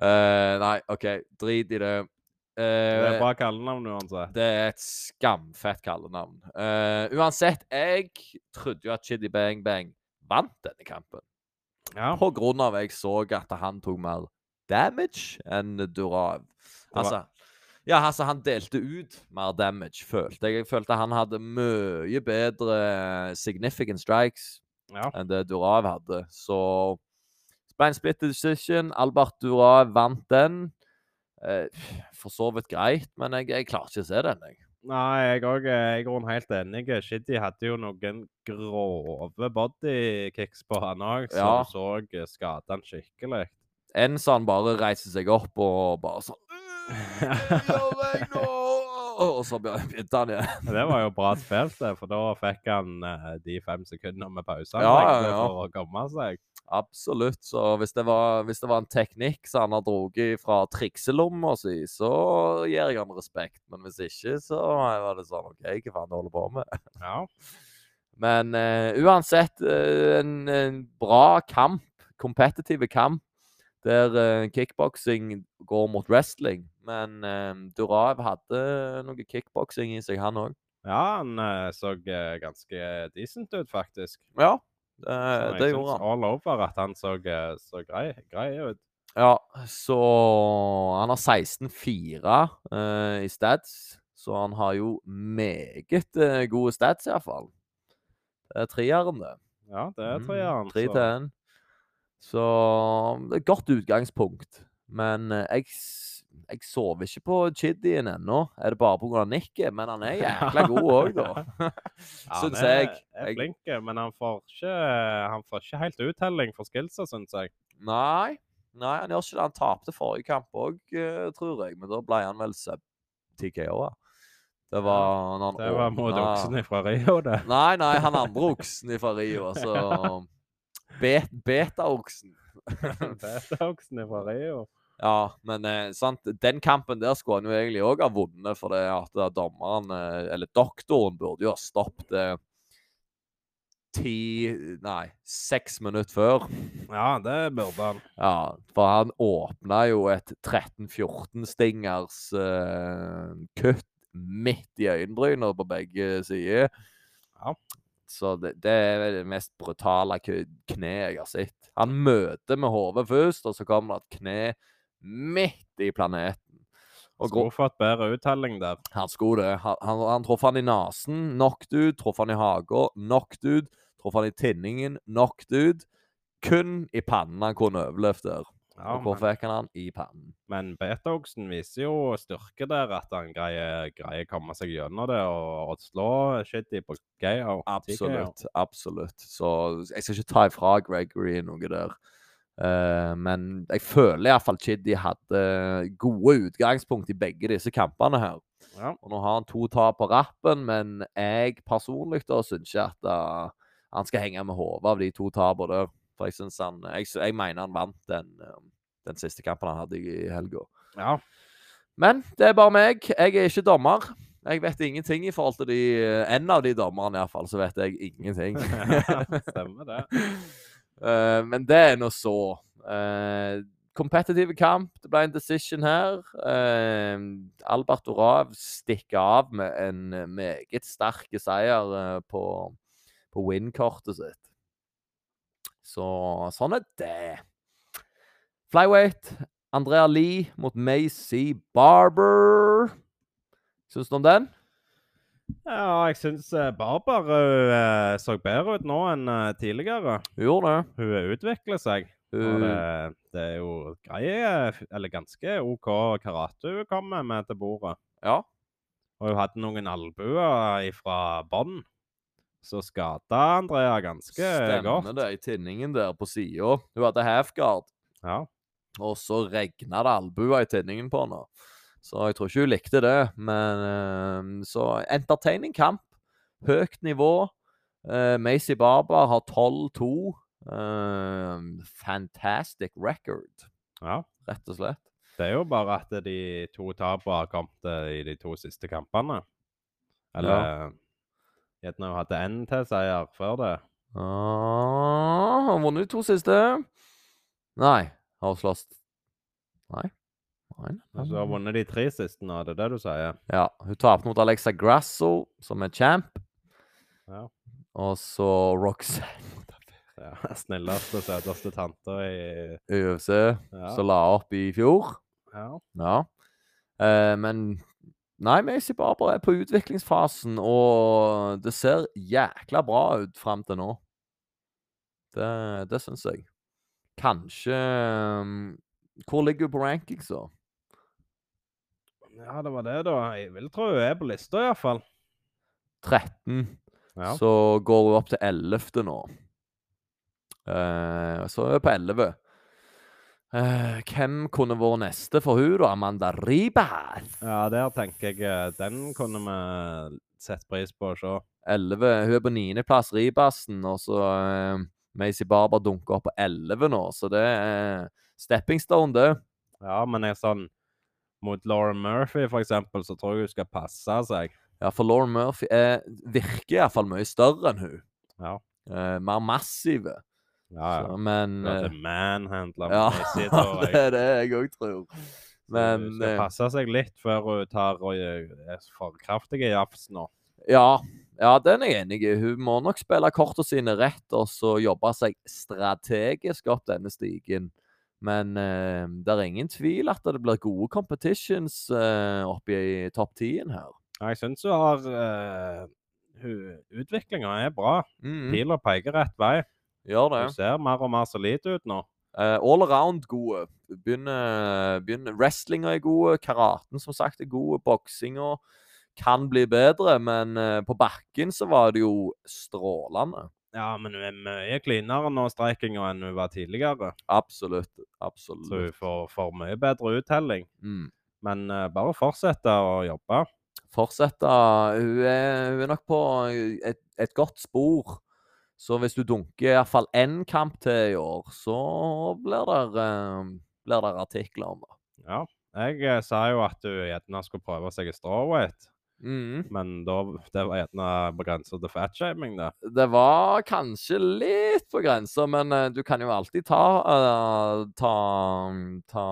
Eh, nei, OK, drit i det. Det er Eh, bra kallenavn uansett. det er et skamfett kallenavn. Uh, uansett, jeg trodde jo at Chiddy Bang Bang vant denne kampen. Ja. På grunn av jeg så at han tok mer damage enn Durav. var- Altså, ja, altså, han delte ut mer damage, følte jeg. Jeg følte han hadde mye bedre significant strikes ja. enn det Durav hadde. Så det ble en split decision. Albert Dura vant den. Eh, for så vidt greit, men jeg, jeg klarer ikke å se den, jeg. Nei, jeg òg er i grunnen helt enig. Shiddy hadde jo noen grove bodykicks på han òg, så Ja. du så skadet han skikkelig. En så han bare reiser seg opp og bare sånn Gjør meg nå! Og så begynte han igjen. Det var jo bra spilt, for da fikk han eh, de fem sekundene med pause Ja, ja, ja. for å komme seg. Absolutt. Så hvis det var, hvis det var en teknikk som han har dratt fra trikselomma si, så gir jeg han respekt. Men hvis ikke, så var det sånn OK, hva faen du holder på med? Ja. Men uh, uansett, uh, en, en bra kamp. Kompetitive kamp. Der uh, kickboksing går mot wrestling. Men uh, Durav hadde noe kickboksing i seg, han òg. ja, han eh, så eh, ganske decent ut, faktisk. Ja, Eh, det gjorde han. all over at han så, eh, så grei, grei ut. Ja, så han har 16-4 uh, i stats. Så han har jo meget uh, gode stats, iallfall. Det er treeren, det. Ja, det er Mm, treeren. Tre så- til én. Så det er et godt utgangspunkt. Men eh, jeg, jeg sover ikke på Chiddien ennå. Er det bare pga. nikket? Men han er jækla god òg, da. Ja, jeg. han er, er flink, men han får, ikke, han får ikke helt uttelling for skillsa, syns jeg. Nei, nei, han gjør ikke det. Han tapte forrige kamp òg, tror jeg. Men da ble han vel sub TKO-er. Det var han Det var mot oksen fra Rio, det. Nei, nei, han andre oksen fra Rio. Altså bet, Beta-oksen. Beta-oksen fra Rio. Ja, men eh, sant, den kampen der skulle han jo egentlig òg ha vunnet, for det at da dommeren, eh, eller doktoren, burde jo ha stoppet eh, ti Nei, seks minutter før. Ja, det burde han. Ja, for han åpna jo et 13-14-stingers eh, kutt midt i øyenbrynet på begge sider. Ja. Så det, det er det mest brutale kneet jeg har sett. Han møter med hodet først, og så kommer det et kne midt i planeten. Og Skulle fått bedre uttelling der. han skulle det. Han, han, han traff han i nesen, knocked ut. Traff han i hagen, knocked ut. Traff han i tinningen, knocked ut. Kun i pannen han kunne overlevd der. Ja, og hvor fikk han han? I pannen. men Beta-oksen viser jo styrke der, at han greier, greier komme seg gjennom det og, og slå Shitty på KO. Absolutt. Absolutt. Så jeg skal ikke ta ifra Gregory noe der. Eh, men jeg føler iallfall Chiddy hadde gode utgangspunkt i begge disse kampene her. Ja. Og nå har han to tap på rappen, men jeg personlig da syns ikke at uh, han skal henge med hodet av de to tapene der. For jeg synes han jeg, jeg mener han vant den, eh, den siste kampen han hadde i helga. ja. Men det er bare meg. Jeg er ikke dommer. Jeg vet ingenting i forhold til de En av de dommerne, iallfall, så vet jeg ingenting. Stemmer det. Eh, men det er nå så. Uh, competitive kamp. Det ble en decision her. Uh, Albert Orav stikker av med en meget sterk seier eh, på, på win-kortet sitt. Så sånn er det. Flyweight. Andrea Lee mot Macy Barber. Syns du om den? Ja, jeg syns Barbar Barber eh, så bedre ut nå enn uh, tidligere. Gjorde det. Hun utvikler seg. Og det, det er jo greie, eller ganske OK karate hun kommer med til bordet. ja. Og hun hadde noen albuer fra bånn. Så skada Andrea ganske Stemmer godt. det, i tinningen der på sida. Hun hadde halfguard. Ja. Og så regna det albuer i tinningen på henne. Så jeg tror ikke hun likte det. Men eh, så entertaining kamp. Høyt nivå. Uh, Macy Barber har 12-2 Uh, fantastic record, Ja. rett og slett. Det er jo bare at de to tapene har kommet eh, i de to siste kampene. Eller Gjerne hun hadde én til seier før det. Ah, har vunnet to siste. Nei. Har slåss Nei. Nei. nei, så har hun nei. vunnet de tre siste nå, det er det du sier? Ja. Hun tapte mot Alexa Grasso, som er champ. Ja. Og så Roxanne ja. Snilleste søteste tanta i UFC, Ja. som la opp i fjor. ja. Ja. Eh, men Nei, Macy Barber er på utviklingsfasen, og det ser jækla bra ut fram til nå. Det, det syns jeg. Kanskje um, Hvor ligger hun på rankings, da? Ja, det var det, da. Jeg vil tro hun er på lista, iallfall. 13. Ja. Så går hun opp til 11. nå. Uh, så er hun på 11. Uh, hvem kunne vært neste for hun da? Amanda Ribas? ja, der tenker jeg eh, Den kunne vi sett pris på å se. 11. Hun er på niendeplass, Ribassen, og så uh, Macy Barber dunker opp på 11 nå, så det er stepping stone, det. Ja, men jeg er sånn Mot Lauren Murphy, eksempel, så tror jeg hun skal passe seg. Ja, for Lauren Murphy er, virker iallfall mye større enn hun. Ja. Eh, mer massive. Ja, ja. Så, men Hun er hadde manhandla Ja, det er det jeg òg tror. Men hun skal eh, passe seg litt før hun tar og er for kraftig i jafs nå. ja, ja, den er jeg enig i. Hun må nok spille kortene sine rett og så jobbe seg strategisk opp denne stigen. Men eh, det er ingen tvil at det blir gode competitions eh, oppe i topp 10 her. Ja, Jeg syns hun har uh, Utviklinga er bra. Mm, Pila peker rett vei. gjør det. Hun ser mer og mer solid ut nå. Uh, all around gode. Begynner, begynner Wrestlinga er gode, karaten som sagt er gode, boksinga kan bli bedre, men uh, på bakken så var det jo strålende. Ja, men hun er mye cleanere nå, streikinga, enn hun var tidligere. Absolutt. Absolutt. Så hun får, får mye bedre uttelling. Mm. Men uh, bare fortsette å jobbe. Fortsette. Hun er, hun er nok på et, et godt spor. Så hvis du dunker iallfall én kamp til i år, så blir det, uh, blir det artikler om det. Ja. Jeg eh, sa jo at hun gjerne skulle prøve seg i strawweight, Mm. men da, det var gjerne på grensa til fatshaming, det. Det var kanskje litt på grensa, men uh, du kan jo alltid ta uh, Ta Ta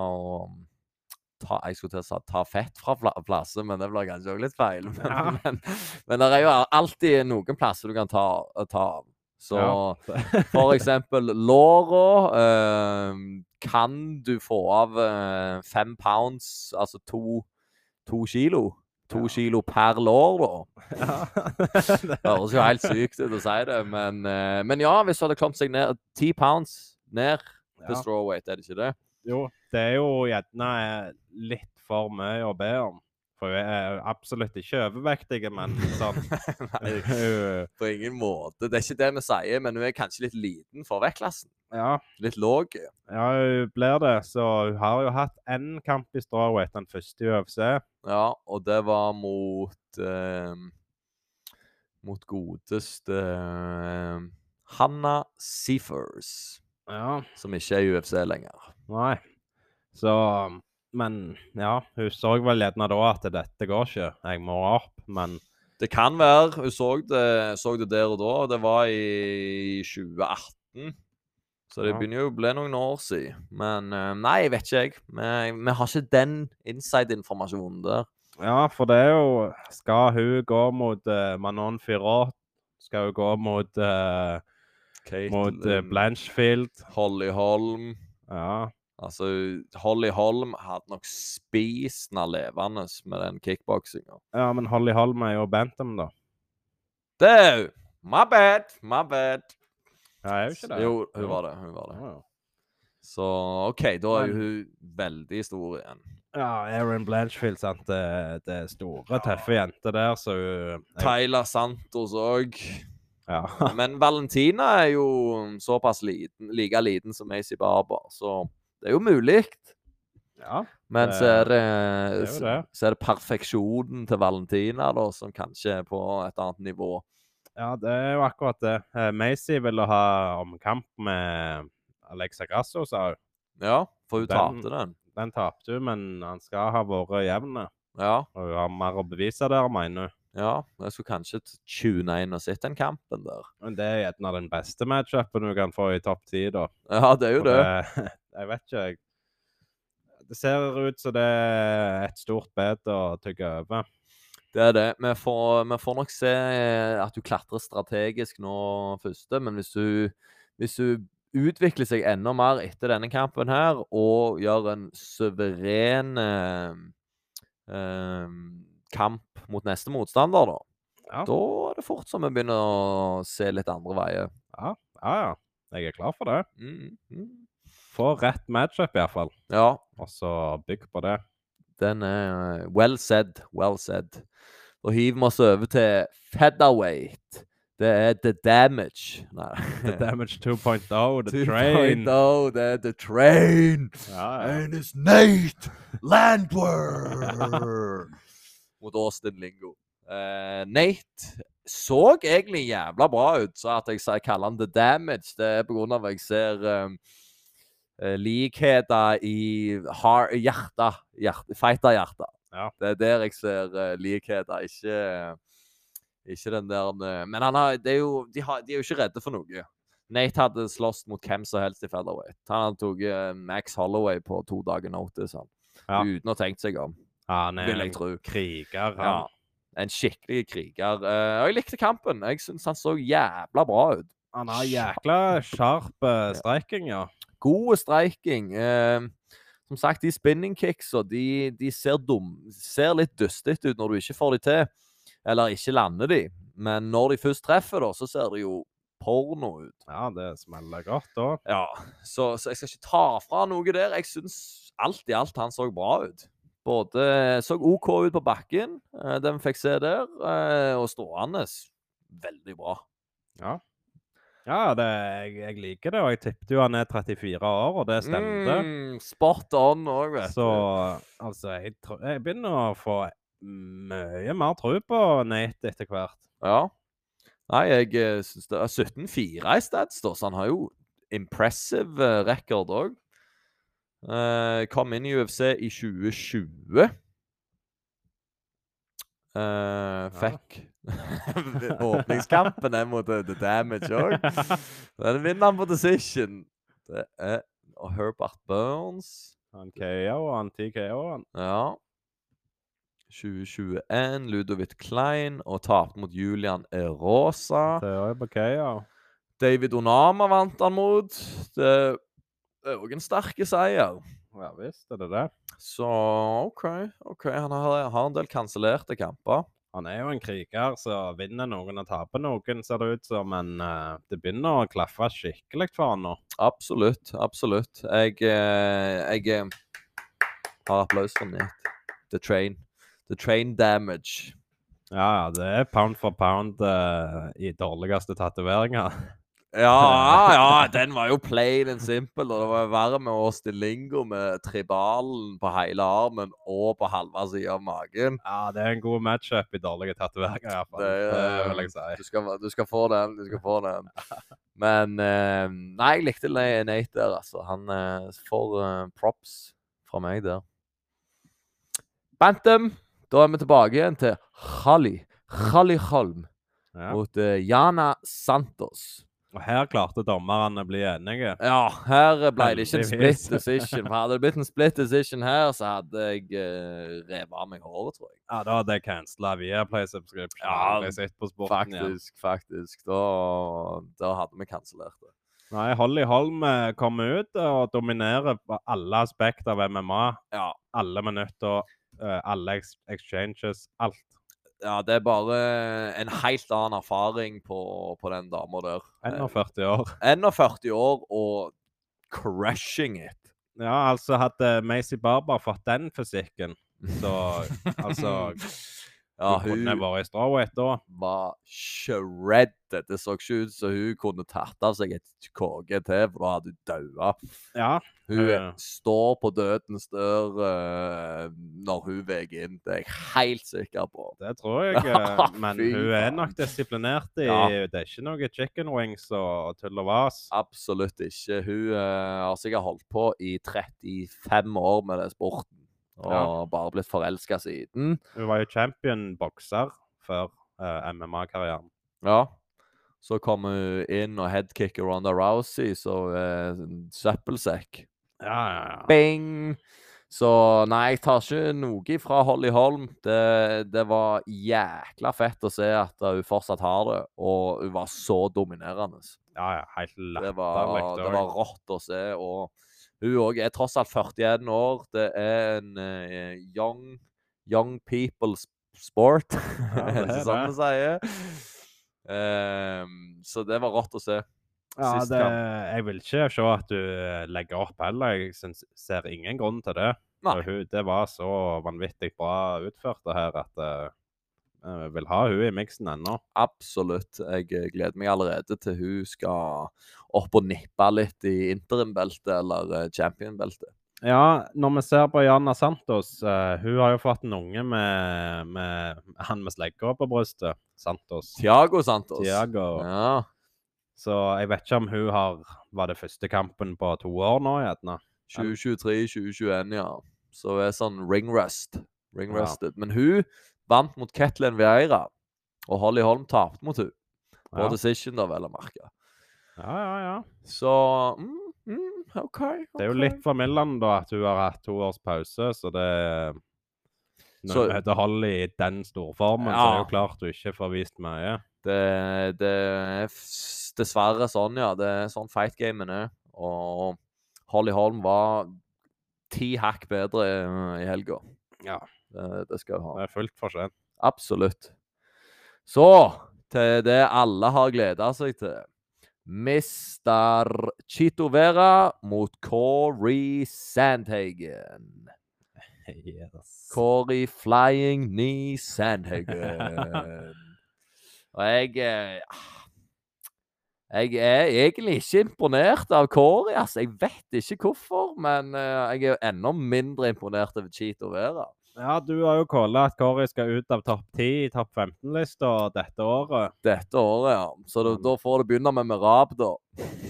ta, Jeg skulle til å si ta fett fra pla- plasser, men det blir kanskje òg litt feil. Men, Ja. men, men det er jo alltid noen plasser du kan ta, ta av. Så Ja. for eksempel låra eh, kan du få av eh, fem pounds, altså to, to kilo. To Ja. kilo per lår, da. Ja. Det høres jo helt sykt ut å si det, men, eh, men ja, hvis du hadde kommet seg ned ti pounds ned til Ja. strawweight, er det ikke det? Jo, det er jo gjerne litt for mye å be om. For hun er absolutt ikke overvektig, men sånn Nei, på ingen måte. Det er ikke det vi sier, men hun er kanskje litt liten for vektklassen. Ja, Litt låg. ja, hun blir det. Så hun har jo hatt én kamp i strawweight, den første i UFC. Ja, og det var mot eh, Mot godeste eh, Hanna Seafers, Ja, som ikke er i UFC lenger. nei. Så Men ja, hun så vel gjerne da at dette går ikke, jeg må opp. Men Det kan være. Hun så det, så det der og da. Det var i 2018. Så det begynner jo å bli noen år siden. Men eh, nei, jeg vet ikke, jeg. Vi, vi har ikke den inside-informasjonen der. ja, for det er jo Skal hun gå mot uh, Manon Firot? Skal hun gå mot, eh, mot uh, Blanchfield? Holly Holm. Ja. Altså, Holly Holm hadde nok spist den levende med den kickboksinga. ja, men Holly Holm er jo Bantam, da. Det er hun! My bad! My bad. Ja, er jo ikke det? Jo, hun var det. Hun var det. Ja. Så OK, da er Men- hun veldig stor igjen. Ja, Erin Blanchfield, sant. Det, det er store, tøffe jenter der, så hun Tyler Santos òg. Ja. Men Valentina er jo såpass liten, like liten som Macy Barber, så det er jo mulig. ja. Men så er det, det er det. så er det perfeksjonen til Valentina, da, som kanskje er på et annet nivå. Ja, det er jo akkurat det. Eh, Macy ville ha omkamp med Alexa Grasso, sa hun. Ja, for hun tapte den. Den tapte hun, men han skal ha vært jevn. Ja, Og hun har mer å bevise der, mener hun. ja. Jeg skulle kanskje tune inn og sett den kampen der. Men det er gjerne den beste matchupen du kan få i topp ti, da. Ja, det er jo det. Jeg vet ikke, jeg. Det ser ut som det er et stort bed å tygge over. Det er det. Vi får, vi får nok se eh, at du klatrer strategisk nå første, men hvis du, hvis du utvikler seg enda mer etter denne kampen her, og gjør en suveren eh, eh, kamp mot neste motstander, da, Ja. da er det fort som vi begynner å se litt andre veier. Ja, ja. ja. Jeg er klar for det. Mm, mm. Få rett matchup, iallfall. Ja, Og så bygg på det. den er eh, well said. Well said. Da hiver vi oss over til featherweight. Det er The Damage. Nei. The Damage 2.0, The Train. 2.0, det er The Train. Ja, ja. And it's Nate Landward mot Austin Lingo. Uh, Nate så egentlig jævla bra ut, så at jeg, kaller han The Damage, det er på grunn av at jeg ser um, likheter i hjertet. hjerte, hjerte, fighterhjertet. Ja. Det er der jeg ser uh, likheter, ikke, ikke den der eh, Men han har, det er jo, de, har, de er jo ikke redde for noe. Nate hadde slåss mot hvem som helst i featherweight. Han hadde tatt eh, Max Holloway på to dager notice, han. Ja. uten å ha tenkt seg om, Ja, han er vil jeg en tro. kriger, Ja. En skikkelig kriger. Eh, og jeg likte kampen. Jeg syns han så jævla bra ut. Han har jækla sharp striking, ja. God streiking. Eh, som sagt, de spinning kicksa, de, de ser dum Ser litt dustete ut når du ikke får de til. Eller ikke lander de. Men når de først treffer, da, så ser det jo porno ut. Ja, det smeller godt da. Ja, så, så jeg skal ikke ta fra noe der. Jeg syns alt i alt han så bra ut. Både så OK ut på bakken, den vi fikk se der, eh, og stående veldig bra. Ja. Ja, det, jeg, jeg liker det, og jeg tippet jo han er 34 år, og det stemte. Mm, spot on òg, vet Så du. altså, jeg, jeg begynner å få mye mer tro på Nate etter hvert. Ja. Nei, jeg uh, syns det er 17-4 i stedet, så han har jo impressive eh, record òg. kom inn i UFC i 2020. Eh, fikk åpningskampen er mot eh, The Damage òg. Den vinner han på decision. Det er og Herbert Burns. Han KO, han TKO, han. Ja. 2021, Ludovic Klein, og tapte mot Julian Erosa. Det er på KO. David Onama vant han mot. Det er òg en sterk seier. Ja visst er det det. Så OK. ok, Han har, har en del kansellerte kamper. Han er jo en kriger så vinner noen og taper noen, ser det ut som. Men uh, det begynner å klaffe skikkelig for han nå. Absolutt. Absolutt. Jeg, uh, jeg eh, har applaus for Nate. The Train. The Train Damage. Ja, ja, det er pound for pound uh, i dårligste tatoveringer. Ja, ja, den var jo plain and simple. Og det var verre med å Lingo med tribalen på hele armen og på halve sida av magen. Ja, det er en god matchup i dårlige tatoveringer, iallfall. Det Det, vil jeg si. Du skal, du skal få den. Du skal få den. Men eh, Nei, jeg likte Nate der, altså. Han eh, får eh, props fra meg der. Bantam. Da er vi tilbake igjen til Khali. Khali Holm Ja. mot Jana Santos. Og her klarte dommerne å bli enige. Ja, her ble det ikke en split decision. For hadde det blitt en split decision her, så hadde jeg uh, revet av meg håret, tror jeg. Ja, da hadde jeg cancela Viaplay subscription. Ja, sporten igjen. Faktisk, faktisk. Da, da hadde vi kansellert det. Nei, Holly Holm eh, kommer ut og dominerer alle aspekter av MMA. Ja. Alle minutter, eh, alle exchanges, alt. Ja, det er bare en helt annen erfaring på, på den dama der. 41 år. 41 år og crashing it. Ja, altså hadde Macy Barber fått den fysikken, så altså Ja, hun kunne hun vært i strawweight da. var shredded. Det så ikke ut som hun kunne tatt av seg et KG til, for da hadde hun daua. Ja. Hun Ja. står på dødens dør eh, når hun veier inn. Det er jeg helt sikker på. Det tror jeg. eh, Men hun er nok disiplinert i Ja. Det er ikke noe chicken wings og tull og vas. Absolutt ikke. Hun eh, har sikkert holdt på i 35 år med den sporten. Og Ja. bare blitt forelska siden. Hun var jo champion bokser før uh, MMA-karrieren. Ja. Så kom hun inn og headkicker Ronda Rousey, så uh, søppelsekk. Ja, ja, ja. Bing! Så nei, jeg tar ikke noe fra Holly Holm. Det, det var jækla fett å se at hun fortsatt har det, og hun var så dominerende. ja, ja helt Det var, det var rått å se. Og hun òg er tross alt 41 år. Det er en uh, young, young people's sport, Ja, er det er sånn det. vi sier? Um, så det var rått å se. Ja, det, jeg vil ikke se at du eh, legger opp heller. Jeg synes, ser ingen grunn til det. Hun, det var så vanvittig bra utført det her at eh, vil ha hun i miksen ennå. Absolutt. Jeg eh, gleder meg allerede til hun skal opp og nippe litt i interim-beltet eller eh, champion-beltet. Ja, når vi ser på Jana Santos uh, Hun har jo fått en unge med, med han med slegga på brystet. Santos. Tiago Santos. Tiago. Ja. Så jeg vet ikke om hun har Var det første kampen på to år nå, gjerne? 2023-2021, ja. Så er sånn ring rust. Ring rusted. Men hun vant mot Ketlin Vieira, og Holly Holm tapte mot hun. På Ja. decision, da, vel å merke. Ja, ja, ja. Så mm, mm, OK. Det er jo litt litt formildende da at hun har hatt to års pause, så det Når Så- heter Holly i den storformen, så er det jo klart du ikke får vist mye. Det, det er dessverre sånn, ja. Det er sånn fight-gamen er. Og Holly Holm var ti hakk bedre i helga. Ja. Det, det skal hun ha. Det er fullt forskjell. Absolutt. Så til det alle har gleda seg til. Mister Chito Vera mot Corey Sandhagen. Yes. Corey Flying Knee Sandhagen. Og jeg eh, Jeg er egentlig ikke imponert av Corey, altså. Jeg vet ikke hvorfor, men eh, jeg er enda mindre imponert over Chito Vera. Ja, du har jo calla at Kåre skal ut av topp 10 i topp 15-lista dette året. Dette året, ja. Så da, da får du begynne med Merab, da.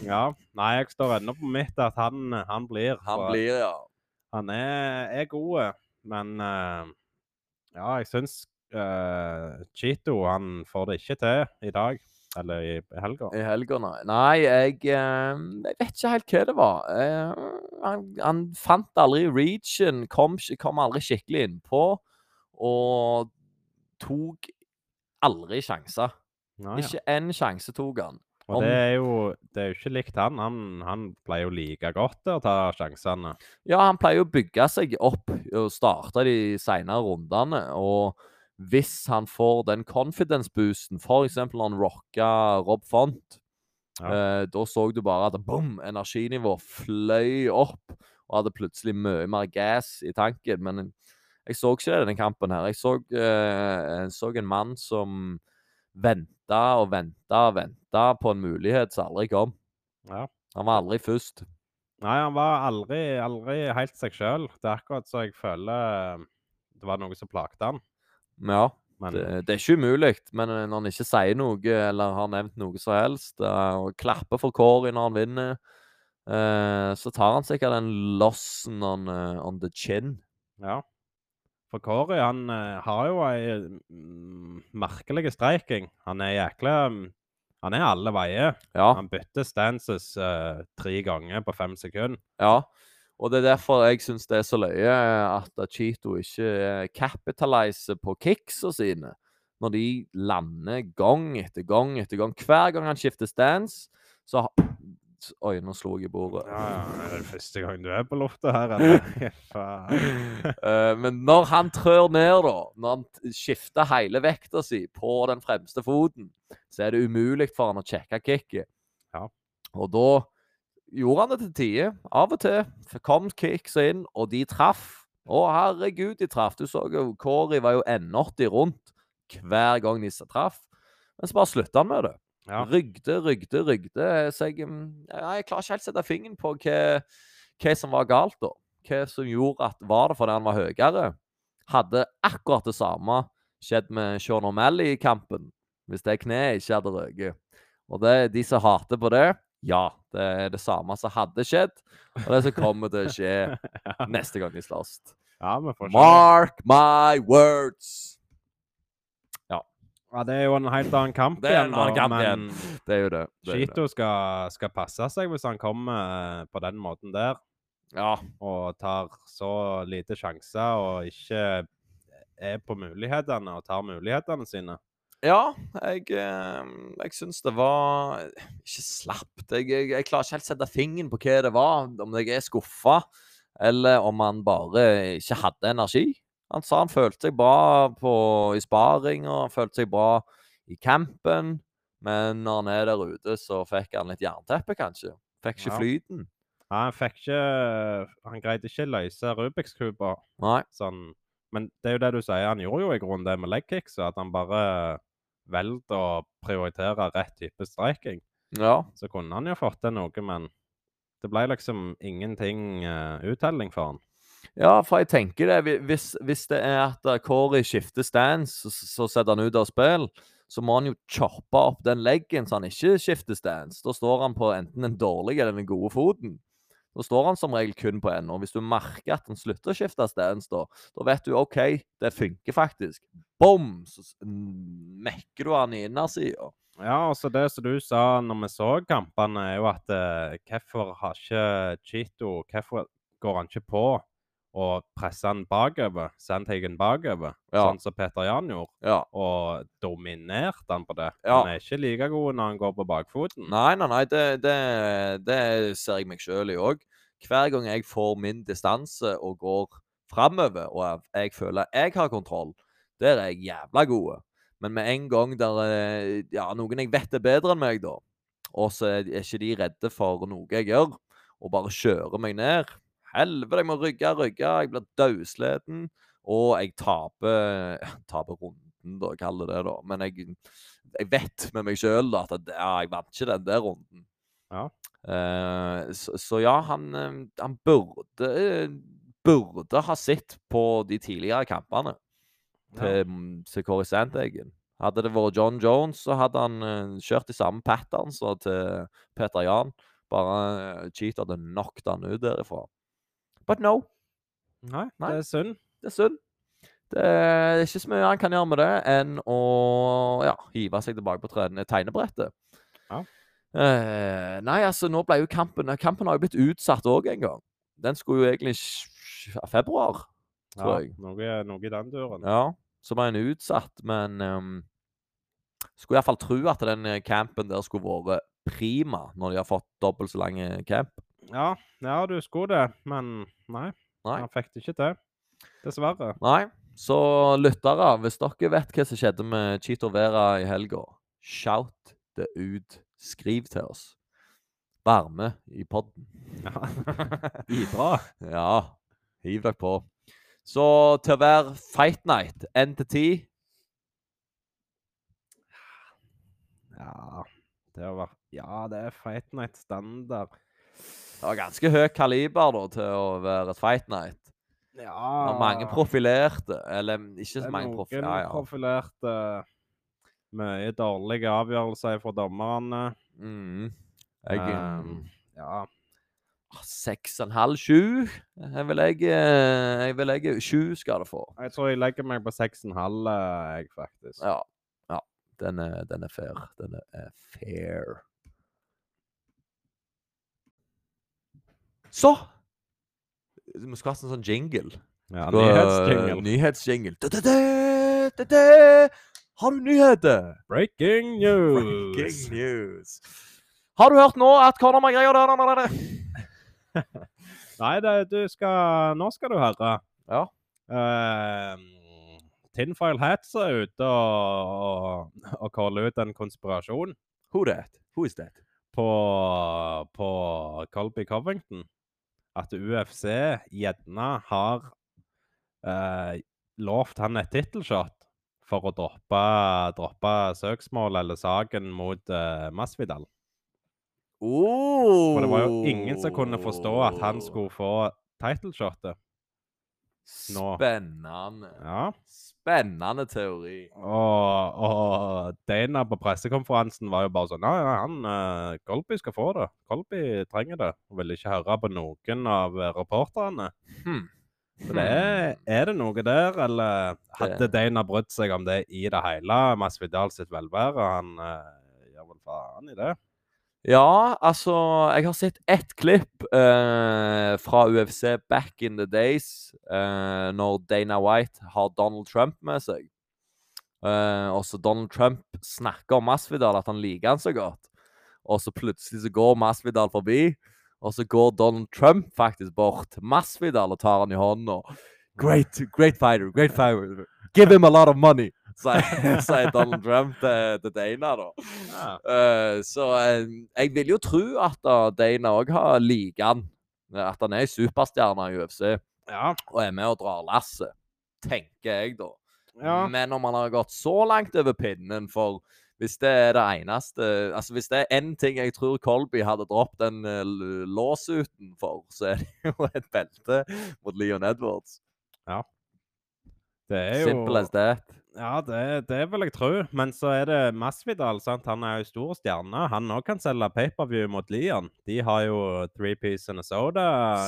Ja. Nei, jeg står ennå på mitt at han, han blir. Han blir, ja. Han er, er god, men uh, Ja, jeg syns uh, Chito han får det ikke til i dag. Eller i helga. I helga, nei. Nei, jeg, eh, jeg vet ikke helt hva det var. Eh, han, han fant aldri reachen, kom, kom aldri skikkelig innpå. Og tok aldri sjanser. Ja. Ikke én sjanse tok han. Og om- det er jo det er jo ikke likt han. Han, han pleier jo like godt å ta sjansene. Ja, han pleier å bygge seg opp og starte de senere rundene. Og hvis han får den confidence-boosten, f.eks. når han rocka Rob Font, Ja. eh, da så du bare at boom, energinivået fløy opp, og hadde plutselig mye mer gass i tanken. Men jeg så ikke det i denne kampen her. Jeg så, eh, så en mann som venta og venta og venta på en mulighet som aldri kom. Ja. Han var aldri først. Nei, han var aldri, aldri helt seg sjøl. Det er akkurat så jeg føler eh, det var noe som plagte han. Ja. Men Det, det er ikke umulig, men eh, når han ikke sier noe eller har nevnt noe som helst, eh, og klapper for Corey når han vinner, eh, så tar han sikkert den lossen on, on the chin. ja. For Kåre, han har jo ei mm, merkelig streiking. Han er jækla mm, Han er alle veier. Ja, Han bytter stances eh, tre ganger på fem sekunder. ja. Og det er derfor jeg syns det er så løye eh, at Cheeto ikke eh, capitaliser på kicksa sine. Når de lander gang etter gang etter gang. Hver gang han skifter stance, så Oi, nå slo jeg i bordet. Ja, ja. Er det første gang du er på loftet her, eller? Eh, men når han trør ned, da, når han skifter hele vekta si på den fremste foten, så er det umulig for han å sjekke kicket. Ja. Og da gjorde han det til tider. Av og til kom kicks inn, og de traff. Å, herregud, de traff. Du så jo Kåri var jo N80 rundt. hver gang de traff. Men så bare slutta han med det. Ja. Rygde, rygde, rygde. Så jeg, mm, jeg klarer ikke helt å sette fingeren på hva, hva som var galt, da. Hva som gjorde at Var det fordi han var høyere? Hadde akkurat det samme skjedd med Sean O'Malley i kampen, hvis det kneet ikke hadde røket. Og det, de som hater på det, ja, det er det samme som hadde skjedd, og det som kommer til å skje neste gang de slåss. ja. Mark my words! Ja, det er jo en helt annen kamp Det er en annen kamp igjen. Det er jo det. det. Chito skal, skal passe seg hvis han kommer eh, på den måten der, Ja. og tar så lite sjanser og ikke er på mulighetene og tar mulighetene sine. Ja, jeg, eh, jeg syns det var ikke slapt. Jeg, jeg, jeg klarer ikke helt sette fingeren på hva det var. Om jeg er skuffa, eller om han bare ikke hadde energi. Han sa han følte seg bra på, i sparing han følte seg bra i campen. Men når han er der ute, så fikk han litt jernteppe, kanskje. Fikk ikke Ja. flyten. Ja, Han fikk ikke Han greide ikke løse Rubiks kuber Nei. sånn Men det er jo det du sier, han gjorde jo i grunnen det med leg kicks, at han bare valgte å prioritere rett type streiking, Ja. Så kunne han jo fått til noe, men det ble liksom ingenting uh, uttelling for han. Ja, for jeg tenker det. Hvis, hvis det er at eh, Corey skifter stands, så, så setter han ut av spill, så må han jo choppe opp den leggen så han ikke skifter stands. Da står han på enten den dårlige eller den gode foten. Da står han som regel kun på en. Og hvis du merker at han slutter å skifte stands, da, da vet du OK, det funker faktisk. Bom! Så mekker du han i innersida. Ja, altså det som du sa når vi så kampene, er jo at eh, hvorfor har ikke Chito Hvorfor går han ikke på og presse han bakover, Sandhagen bakover, Ja. sånn som Peter Jan gjorde, Ja. og dominerte han på det? Ja. Han er ikke like god når han går på bakfoten. Nei, nei, nei, det, det, det ser jeg meg sjøl i òg. Hver gang jeg får min distanse og går framover, og jeg, føler jeg har kontroll, der er jeg jævla god. Men med en gang der er ja, noen jeg vet er bedre enn meg, da, og så er ikke de redde for noe jeg gjør, og bare kjører meg ned Helvete, jeg må rygge, rygge. Jeg blir dødsleden. Og jeg taper Taper runden, da, kaller det det, da. Men jeg, jeg vet med meg sjøl at ja, jeg vant ikke den der runden. Ja. Eh, så, så ja, han, eh, han burde Burde ha sett på de tidligere kampene til, ja. til Kåre Sandhagen. Hadde det vært John Jones, så hadde han eh, kjørt de samme patterns, som til Peter Jan. Bare cheater Cheat hadde knocket han ut derifra. But no. Nei, Nei. det er synd. Det er synd. Det er ikke så mye han kan gjøre med det enn å ja, hive seg tilbake på trene- tegnebrettet. Ja. Eh, nei, altså, nå ble jo kampen Kampen har jo blitt utsatt òg en gang. Den skulle jo egentlig februar, tror Ja, jeg. noe, noe i den døren. Ja, så ble den utsatt, men um, Skulle iallfall tro at den campen der skulle vært prima, når de har fått dobbelt så lang camp. Ja, ja, du skulle det, men nei. Nei. Han fikk det ikke til. Dessverre. Nei. Så lyttere, hvis dere vet hva som skjedde med Chito Vera i helga, shout det ut. Skriv til oss. Vær med i podden. Ja. Bidra. Ja, hiv dere på. Så til å være fight night, N til ti Ja, det har Ja, det er Fight Night standard. Det var ganske høyt kaliber da, til å være et fight night. Ja Det var mange profilerte. Eller ikke så mange profilerte. Ja, ja. profilerte Mye dårlige avgjørelser fra dommerne. Mm. Jeg Um, ja. Seks og en halv, sju. Jeg vil jeg, eh, jeg vil legge Sju skal det få. Jeg tror jeg legger meg på 6,5, halv, jeg, faktisk. Ja. ja. Den er, den er fair. Den er fair. Så Vi skulle hatt en sånn jingle. Ja, Nyhetsjingle. Nyhetsjingle. Har du nyheter? Breaking news! Breaking news. Har du hørt nå at Conor McGregor. Nei, det, du skal Nå skal du høre. Ja. Uh, Tinfile Hats er ute og, og, og caller ut en konspirasjon Who that? Who is that? på, på Colby Covington. At UFC gjerne har eh, lovt han et tittelshot for å droppe, droppe søksmål eller saken mot eh, Masvidal. Oh. For det var jo ingen som kunne forstå at han skulle få titleshotet. Nå. Spennende. Ja. Spennende teori. Og, og Dana på pressekonferansen var jo bare sånn Ja, ja, han uh, Colby skal få det. Colby trenger det. Og ville ikke høre på noen av eh, reporterne. Hmm. Så det er, er det noe der, eller hadde Dana brydd seg om det i det hele? Masvidal sitt velvære? Han uh, gjør vel faen i det. Ja, altså Jeg har sett ett klipp eh, fra UFC back in the days, eh, når Dana White har Donald Trump med seg. Eh, og så Donald Trump snakker om Masvidal, at han liker han så godt. Og så plutselig så går Masvidal forbi, og så går Donald Trump faktisk bort til Masvidal og tar han i hånda. Great, great fighter, great fighter. Give him a lot of money, sier Donald Trump til, til Dana, da. Ja. Uh, så uh, jeg vil jo tro at uh, Dana òg har liker han. At han er ei superstjerne i UFC ja. og er med og drar lasset. Tenker jeg, da. ja. Men om han har gått så langt over pinnen for hvis det er det eneste Altså Hvis det er én ting jeg tror Colby hadde droppet den låsuten for, så er det jo et belte mot Leon Edwards. Det er jo Simple as that. Ja, det, det vil jeg tro. Men så er det Masvidal. sant? Han er jo stor stjerne. Han òg kan selge paperview mot Leon. De har jo three piece and a soda.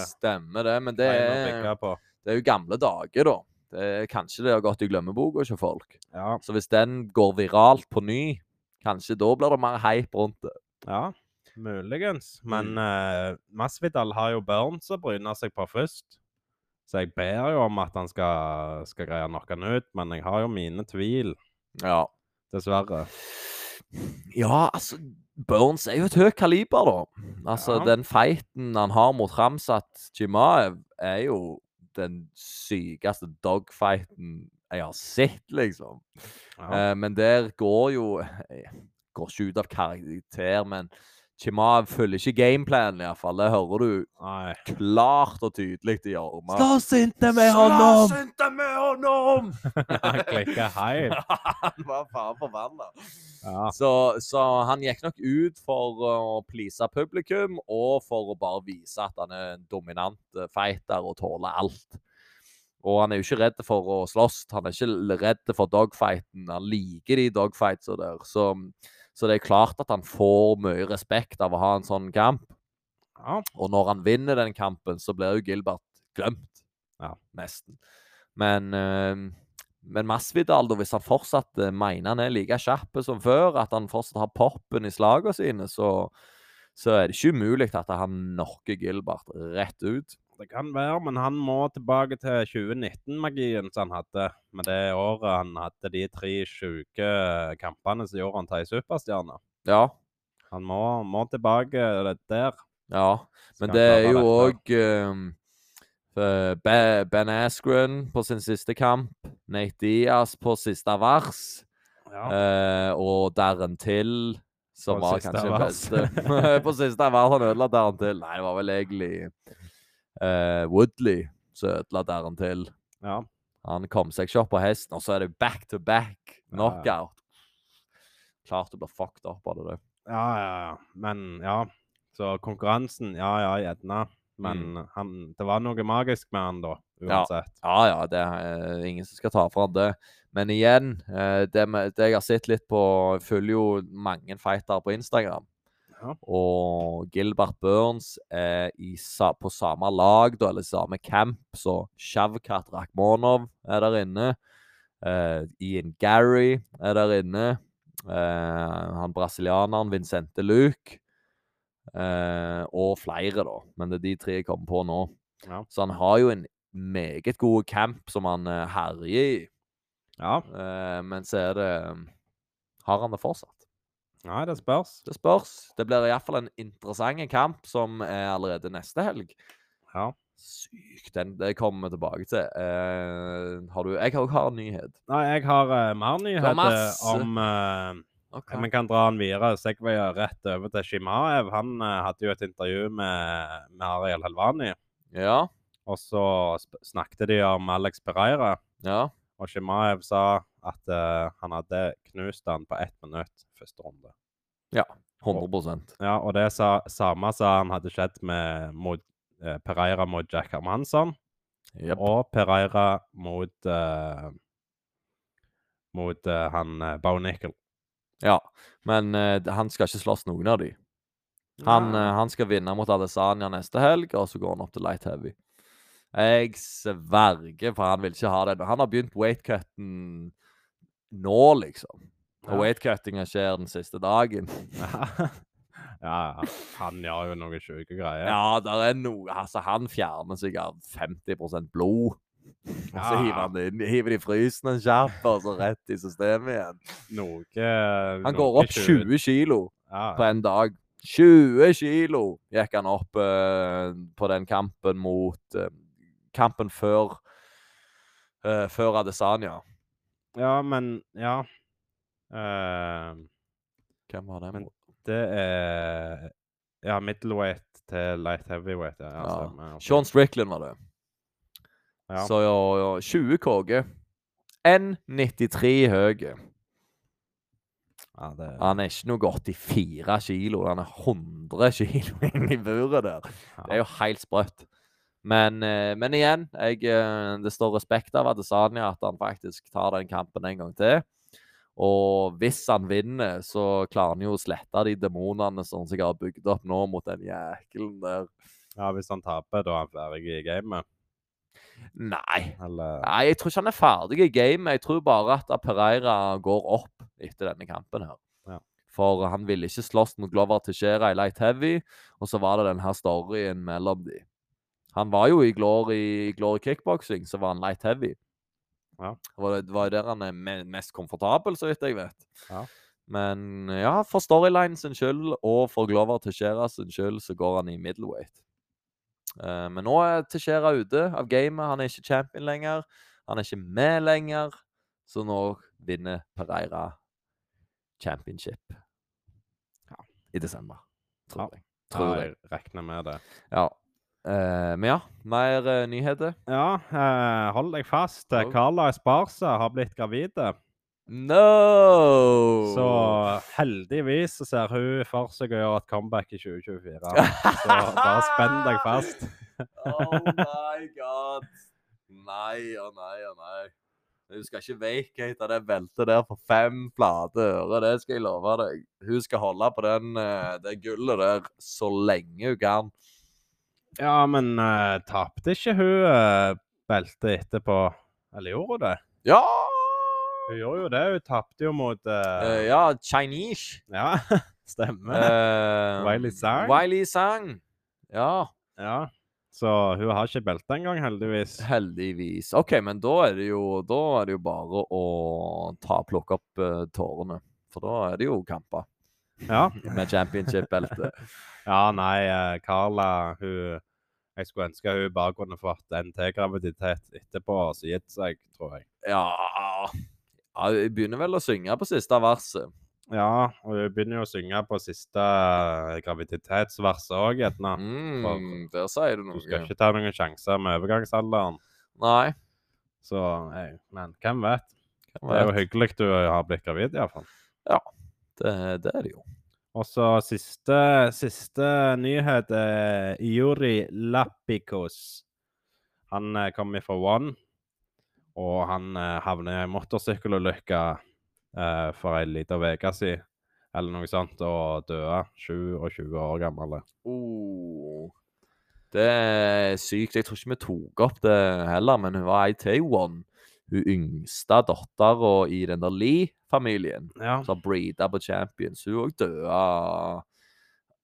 Stemmer det, men det er, det er jo gamle dager, da. Det er, kanskje det har gått i glemmeboka hos folk. Ja, Så hvis den går viralt på ny, kanskje da blir det mer hype rundt det. ja, muligens. Men Mm. uh, Masvidal har jo Burns å bryne seg på først. Så jeg ber jo om at han skal, skal greie å knocke han ut, men jeg har jo mine tvil, Ja. dessverre. Ja, altså Burns er jo et høyt kaliber, da. Altså, Ja. den fighten han har mot Ramsat Chimaev, er jo den sykeste dogfighten jeg har sett, liksom. Ja. Eh, men der går jo jeg Går ikke ut av karakter, men Chimaev følger ikke gameplanen, iallfall. Det hører du Nei. klart og tydelig i hjørnet. Slåss ikke med Slåss ikke med honom! han klikka heil. han var faen forbanna. Ja. Så, så han gikk nok ut for å please publikum, og for å bare vise at han er en dominant eh, fighter og tåler alt. Og han er jo ikke redd for å slåss. Han er ikke redd for dogfighten. Han liker de dogfightsa der. Så, så det er klart at han får mye respekt av å ha en sånn kamp. ja. Og når han vinner den kampen, så blir jo Gilbert glemt. Ja. Nesten. Men, eh, men Masvidal, hvis han fortsatt eh, mener han er like kjapp som før, at han fortsatt har poppen i slagene sine, så, så er det ikke umulig at han knocker Gilbert rett ut. Det kan være, men han må tilbake til 2019-magien som han hadde. Med det året han hadde de tre sjuke kampene som gjorde han til ei superstjerne. Ja. Han må, må tilbake der. ja. Men det er jo òg Ben Askren på sin siste kamp, Nate Diaz på siste vers. Ja. Eh, og Darren Till, som På var kanskje vers. beste På siste vers han ødela Darren Till. Nei, det var vel egentlig eh, Woodley som ødela Darren til. ja. Han kom seg ikke opp på hesten, og så er det back to back knockout. Klart du blir fucked up av det. du. ja, ja, ja. Men ja. Så konkurransen, ja ja, gjerne. Men Mm. han, det var noe magisk med han da, uansett. Ja, ja, det er ingen som skal ta fra han det. Men igjen, eh, det, med, det jeg har sett litt på Jeg følger jo mange fightere på Instagram. Ja. Og Gilbert Burns er i, sa, på samme lag, da, eller samme camp, så Shavkat Rakhmonov er der inne. Uh, Ian Gary er der inne. Uh, han brasilianeren Vincente Luke. Uh, og flere, da. Men det er de tre jeg kommer på nå. Ja. Så han har jo en meget god camp som han eh, herjer i. ja. Eh, men så er det Har han det fortsatt? Nei, det spørs. Det spørs. Det blir iallfall en interessant kamp som er allerede neste helg. Ja. Sykt. Den det kommer vi tilbake til. Eh, har du Jeg òg også en nyhet. Nei, jeg har uh, mer nyheter om uh, okay. Vi kan dra den videre. Segway rett over til Shimaev. Han uh, hadde jo et intervju med, med Ariel Helvani. Ja. Og så snakket de om Alex Pereira. Ja. Og Shimaev sa at uh, han hadde knust han på ett minutt første runde. 100% Ja, og det sa, samme sa han hadde skjedd med mot, eh, Pereira mot Jack Hermansson, Yep. og Pereira mot eh, mot eh, han uh, Bo Nickel. Ja. Men eh, han skal ikke slåss noen av de. Han, eh, han skal vinne mot Adesanya neste helg, og så går han opp til light heavy. Jeg sverger, for han vil ikke ha det. Han har begynt weightcutten nå, liksom. Og Ja. weightcuttinga skjer den siste dagen. ja, ja, han gjør jo noen sjuke greier. Ja, der er noe Altså, han fjerner sikkert 50% blod. Og så hiver han det inn, hiver de frysen en kjapp, og så rett i systemet igjen. Noe Han går opp 20 kilo Ja, på en dag. 20 kilo gikk han opp uh, på den kampen mot eh, Kampen før uh, Før Adesanya. ja men Ja. Uh, Hvem var det Men- det er Ja, middleweight til light heavyweight. Ja, Ja. stemmer, altså. Sean Strickland var det. Ja. Så ja, ja, 20 KG. 1,93 høy. Ja, det, Han er ikke noe 84 kilo. Han er 100 kilo inni buret der. Det er jo helt sprøtt. Men, eh, men igjen, jeg, eh, det står respekt av Adesanya at han faktisk tar den kampen en gang til. Og hvis han vinner, så klarer han jo å slette de demonene som sikkert har bygd opp nå mot den jækelen der. ja, hvis han taper, da er han ferdig i gamet. Nei. Eller Nei, jeg tror ikke han er ferdig i gamet. Jeg tror bare at Pereira går opp etter denne kampen her. Ja. For han ville ikke slåss mot Glover Teixeira i light heavy, og så var det denne storyen mellom de. Han var jo i Glory, glory kickboxing, så var han light heavy. Ja. Det var, det var jo der han er mest komfortabel, så vidt jeg vet. Ja. Men ja, for storyline sin skyld og for Glover Teixeira sin skyld, så går han i middleweight. Uh, men nå er Teixeira ute av gamet. Han er ikke champion lenger. Han er ikke med lenger. Så nå vinner Pereira championship Ja. i desember. Tror Ja. jeg. Tror jeg regner med det. Ja. Eh, men ja, mer uh, nyheter. Ja, uh, hold deg fast. Oh. Carla Esparza har blitt gravide. No! Så heldigvis så ser hun for seg å gjøre et comeback i 2024. Så bare spenn deg fast. Oh my god. Nei og nei og nei. Hun skal ikke vacate det beltet der for fem flate øre. Det skal jeg love deg. Hun skal holde på den, det gullet der så lenge hun kan. Ja, men uh, tapte ikke hun uh, beltet etterpå? Eller gjorde hun det? Ja! Hun gjorde jo det. Hun tapte jo mot uh, ja, Chinese. Ja, stemmer. Wiley Zhang? Wiley Zhang. Ja, Ja. Så hun har ikke belte engang, heldigvis. heldigvis. OK, men da er det jo, er det jo bare å ta, plukke opp uh, tårene. For da er det jo kamper Ja. med championship-beltet. Ja, nei, eh, Carla, hun Jeg skulle ønske hun bare kunne fått en til graviditet etterpå og gitt seg, tror jeg. Ja ja, Hun begynner vel å synge på siste verset. Ja, og hun begynner jo å synge på siste eh, graviditetsverset òg, gjerne. Mm, der sier du Du skal ikke ta noen sjanser med overgangsalderen. Nei. Så nei, Men hvem vet? hvem Det er jo vet? hyggelig du har blitt gravid, iallfall. Det, det er det jo. Og så siste, siste nyhet er Juri Lapikos. Han eh, kom fra One, og han havner i ei motorsykkelulykke eh, for ei lita uke siden, eller noe sånt, og døde 27 år gammel. Oh. Det er sykt. Jeg tror ikke vi tok opp det heller, men hun var ei til One. Hun yngste dattera i den der Lee-familien. Ja. som breeda på Champions. Hun òg døde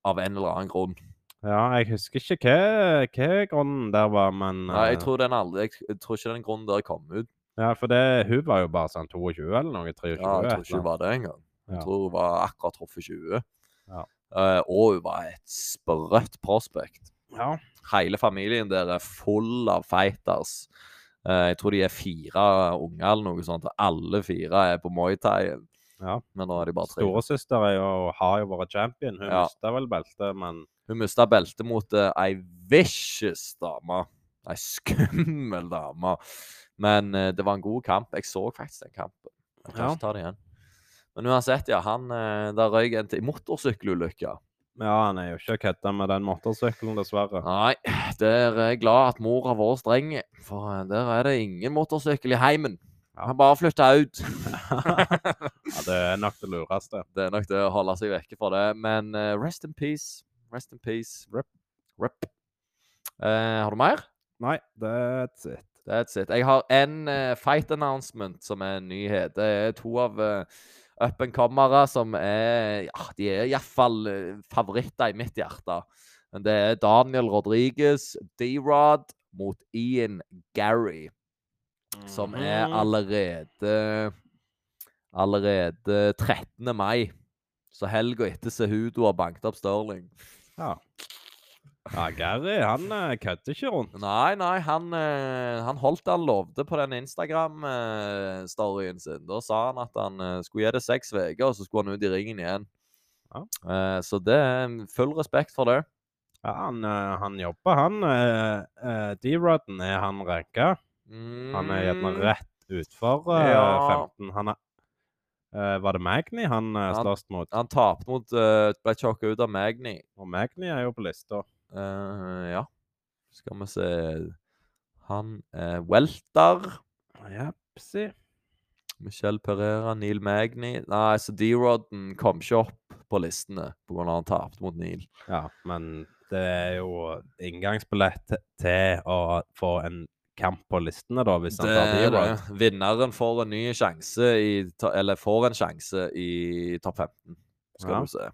av, en eller annen grunn. ja, jeg husker ikke hva, hva grunnen der var, men Nei, jeg eh, tror, den aldri, jeg tror ikke den grunnen der kom ut. Ja, for det, hun var jo bare sånn 22 eller noe? 23? Ja, jeg tror ikke hun var det engang. Jeg Ja. tror hun var akkurat truffet 20. Ja. Uh, og hun var et sprøtt prospect. Ja. Hele familien der er full av fighters. Eh, jeg tror de er fire unger eller noe sånt, og alle fire er på Muay Thai. Ja. Men nå er de bare tre. Storesøster er har jo vært champion. Hun Ja. mista vel beltet, men Hun mista beltet mot uh, ei vicious dame. Ei skummel dame. Men uh, det var en god kamp. Jeg så faktisk den kampen. Jeg kan Ja. ikke ta det igjen. Men uansett, ja. Han, uh, der røyk en til motorsykkelulykke. Ja, han er jo ikke kødda med den motorsykkelen, dessverre. Nei, der er jeg glad at mor har vært streng, for eh, der er det ingen motorsykkel i heimen. Ja. Han bare flytta ut. ja, det er nok det lureste. Det er nok det å holde seg vekke fra det. Men uh, rest in peace. Rest in peace. Rip. Rip. Uh, har du mer? Nei, that's it. That's it. Jeg har en uh, fight announcement som er en nyhet. Det er to av uh, up and comere som er Ja, de er iallfall uh, favoritter i mitt hjerte. Men det er Daniel Rodriguez, D-Rod mot Ian Gary, som er Mhm. allerede Allerede 13. mai. Så helga etter Sehudo har banket opp Stirling. Ja. Ja, Gary han eh, kødder ikke rundt. Nei, nei, han, eh, han holdt det han lovde på den Instagram-storyen sin. Da sa han at han eh, skulle gi det seks uker, og så skulle han ut i ringen igjen. Ja. Så det er full respekt for det. Ja, han, han jobber, han. D-Rodden er han ranka. Han er gjerne Mm, rett utfor Ja. 15. Han er Uh, Var det Magni han uh, slåss mot? Han tapte mot uh, Ble chokka ut av Magni. Og Magni er jo på lista. Eh, ja. Skal vi se Han er welter. Japsi. Michelle Pereira, Neil Magni Nei, så D-Rodden kom ikke opp på listene pga. han tapte mot Neil. Ja, men det er jo inngangsbillett til- å få en kamp på listene, da, hvis han Det tar D-Rod. Vinneren får en ny sjanse i Eller får en sjanse i topp 15, skal Ja. du se.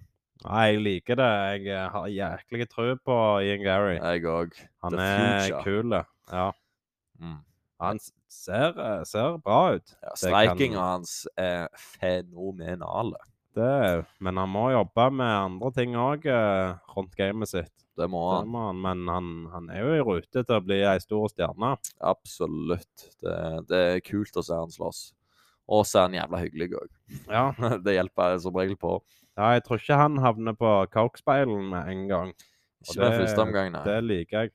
Nei, jeg liker det. Jeg eh, har jæklig tro på Ian Gary. Jeg òg. Han the er kul. Ja. Mm. Han ser, eh, ser bra ut. Ja, Det kan- hans er fenomenale. Det, men han må jobbe med andre ting òg rundt gamet sitt. Det må Det han. må han. Men han, han er jo i rute til å bli ei stor stjerne. Absolutt. Det, det er kult å se han slåss. Og så er han jævla hyggelig òg. Ja. Det hjelper jeg som regel på. Ja, jeg tror ikke han havner på Coke-speilen med en gang. Og Ikke med det- første omgang, nei. Det liker jeg.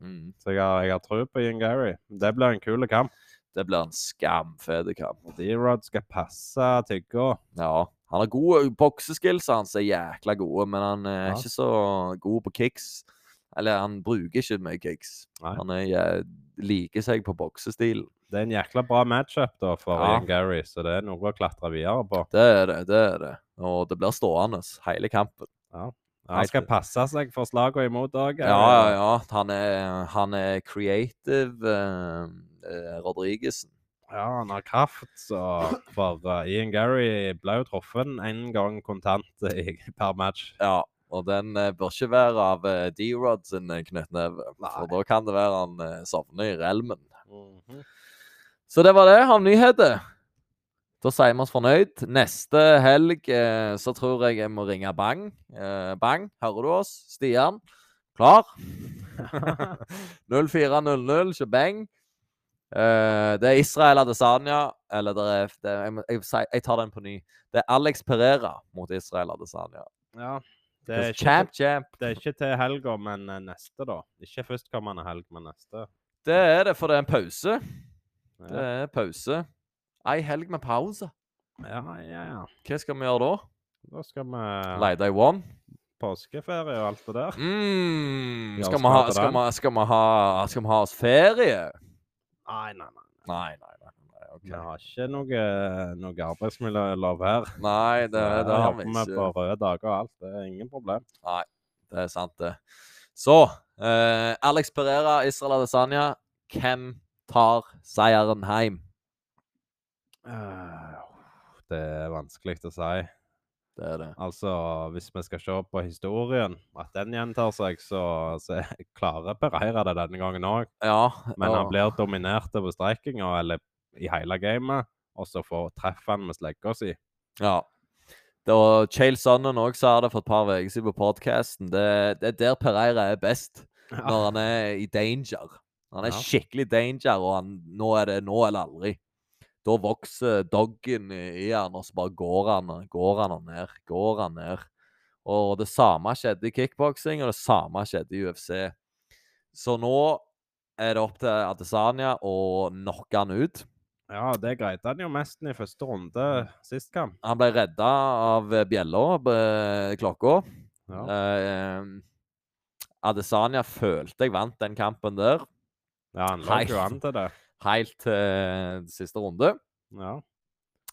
Mm. Så jeg har, jeg har tro på Ian Gary. Det blir en kul kamp. Det blir en skamfet kamp. D-Rod skal passe tygga. Ja. Han har gode bokseskills, han er jækla gode, men han er Ja. ikke så god på kicks. Eller han bruker ikke mye kicks. Nei. Han er, jeg, liker seg på boksestilen. Det er en jækla bra matchup da for Ja. Ian Gary, så det er noe å klatre videre på. Det er det, det er det. Og det blir stående hele kampen. Han skal passe seg for slagene imot òg. Ja, ja, ja. Han er, han er creative, eh, Rodrigesen. Ja, han har kraft, så For uh, Ian Gary ble jo truffet én gang kontant i, per match. Ja, og den eh, bør ikke være av eh, D-Rod sin eh, knyttneve. For da kan det være han sovner i relmen. Så det var det av nyheter. Da sier vi oss fornøyd. Neste helg eh, så tror jeg jeg må ringe Bang. Eh, bang, hører du oss? Stian? Klar? 0400, shebang. Eh, det er Israel Adesanya Eller det er, det jeg, jeg, jeg tar den på ny. Det er Alex Perera mot Israel Adesanya. Ja. Det er, ikke, Champ, champ. det er ikke til helga, men eh, neste, da. Ikke førstkommende helg, men neste. Det er det, for det er en pause. Det Ja, er pause. Ei helg med pause. ja, ja. ja. Hva skal vi gjøre da? Da skal vi Leide i one? påskeferie og alt det der. Mm, skal, vi ha, skal, vi, skal, vi ha, skal vi ha oss ferie? Nei, nei, nei. Nei, nei. Vi har ikke noe, noe arbeidsmiljølov her. nei det, det, det har vi ikke. Vi på røde dager og alt. Det er ingen problem. Nei, Det er sant, det. Så eh, Alex Pereira, Israel Adesanya. Hvem tar seieren hjem? Eh, Det er vanskelig å si. Det er det. Altså, hvis vi skal se på historien, at den gjentar seg, så, så klarer Pereira det denne gangen òg. Ja. Men han blir dominert over streikinga, eller i hele gamet, og så får treffe han med slegga si. Ja. Det var Chael Sonnen òg sa det for et par uker siden på podkasten. Det, det er der Pereira er best. Når han er i danger. Han er Ja. skikkelig danger, og han, nå er det nå eller aldri. Da vokser doggen i i han, og så bare går han, går han ned. Går han ned. Og det samme skjedde i kickboksing, og det samme skjedde i UFC. Så nå er det opp til Adesanya å knocke han ut. Ja, det greide han jo mest i første runde sist kamp. Han ble redda av bjella på klokka. Ja. Eh, Adesanya følte jeg vant den kampen der, ja, han lå jo an til det. helt til siste runde. Ja.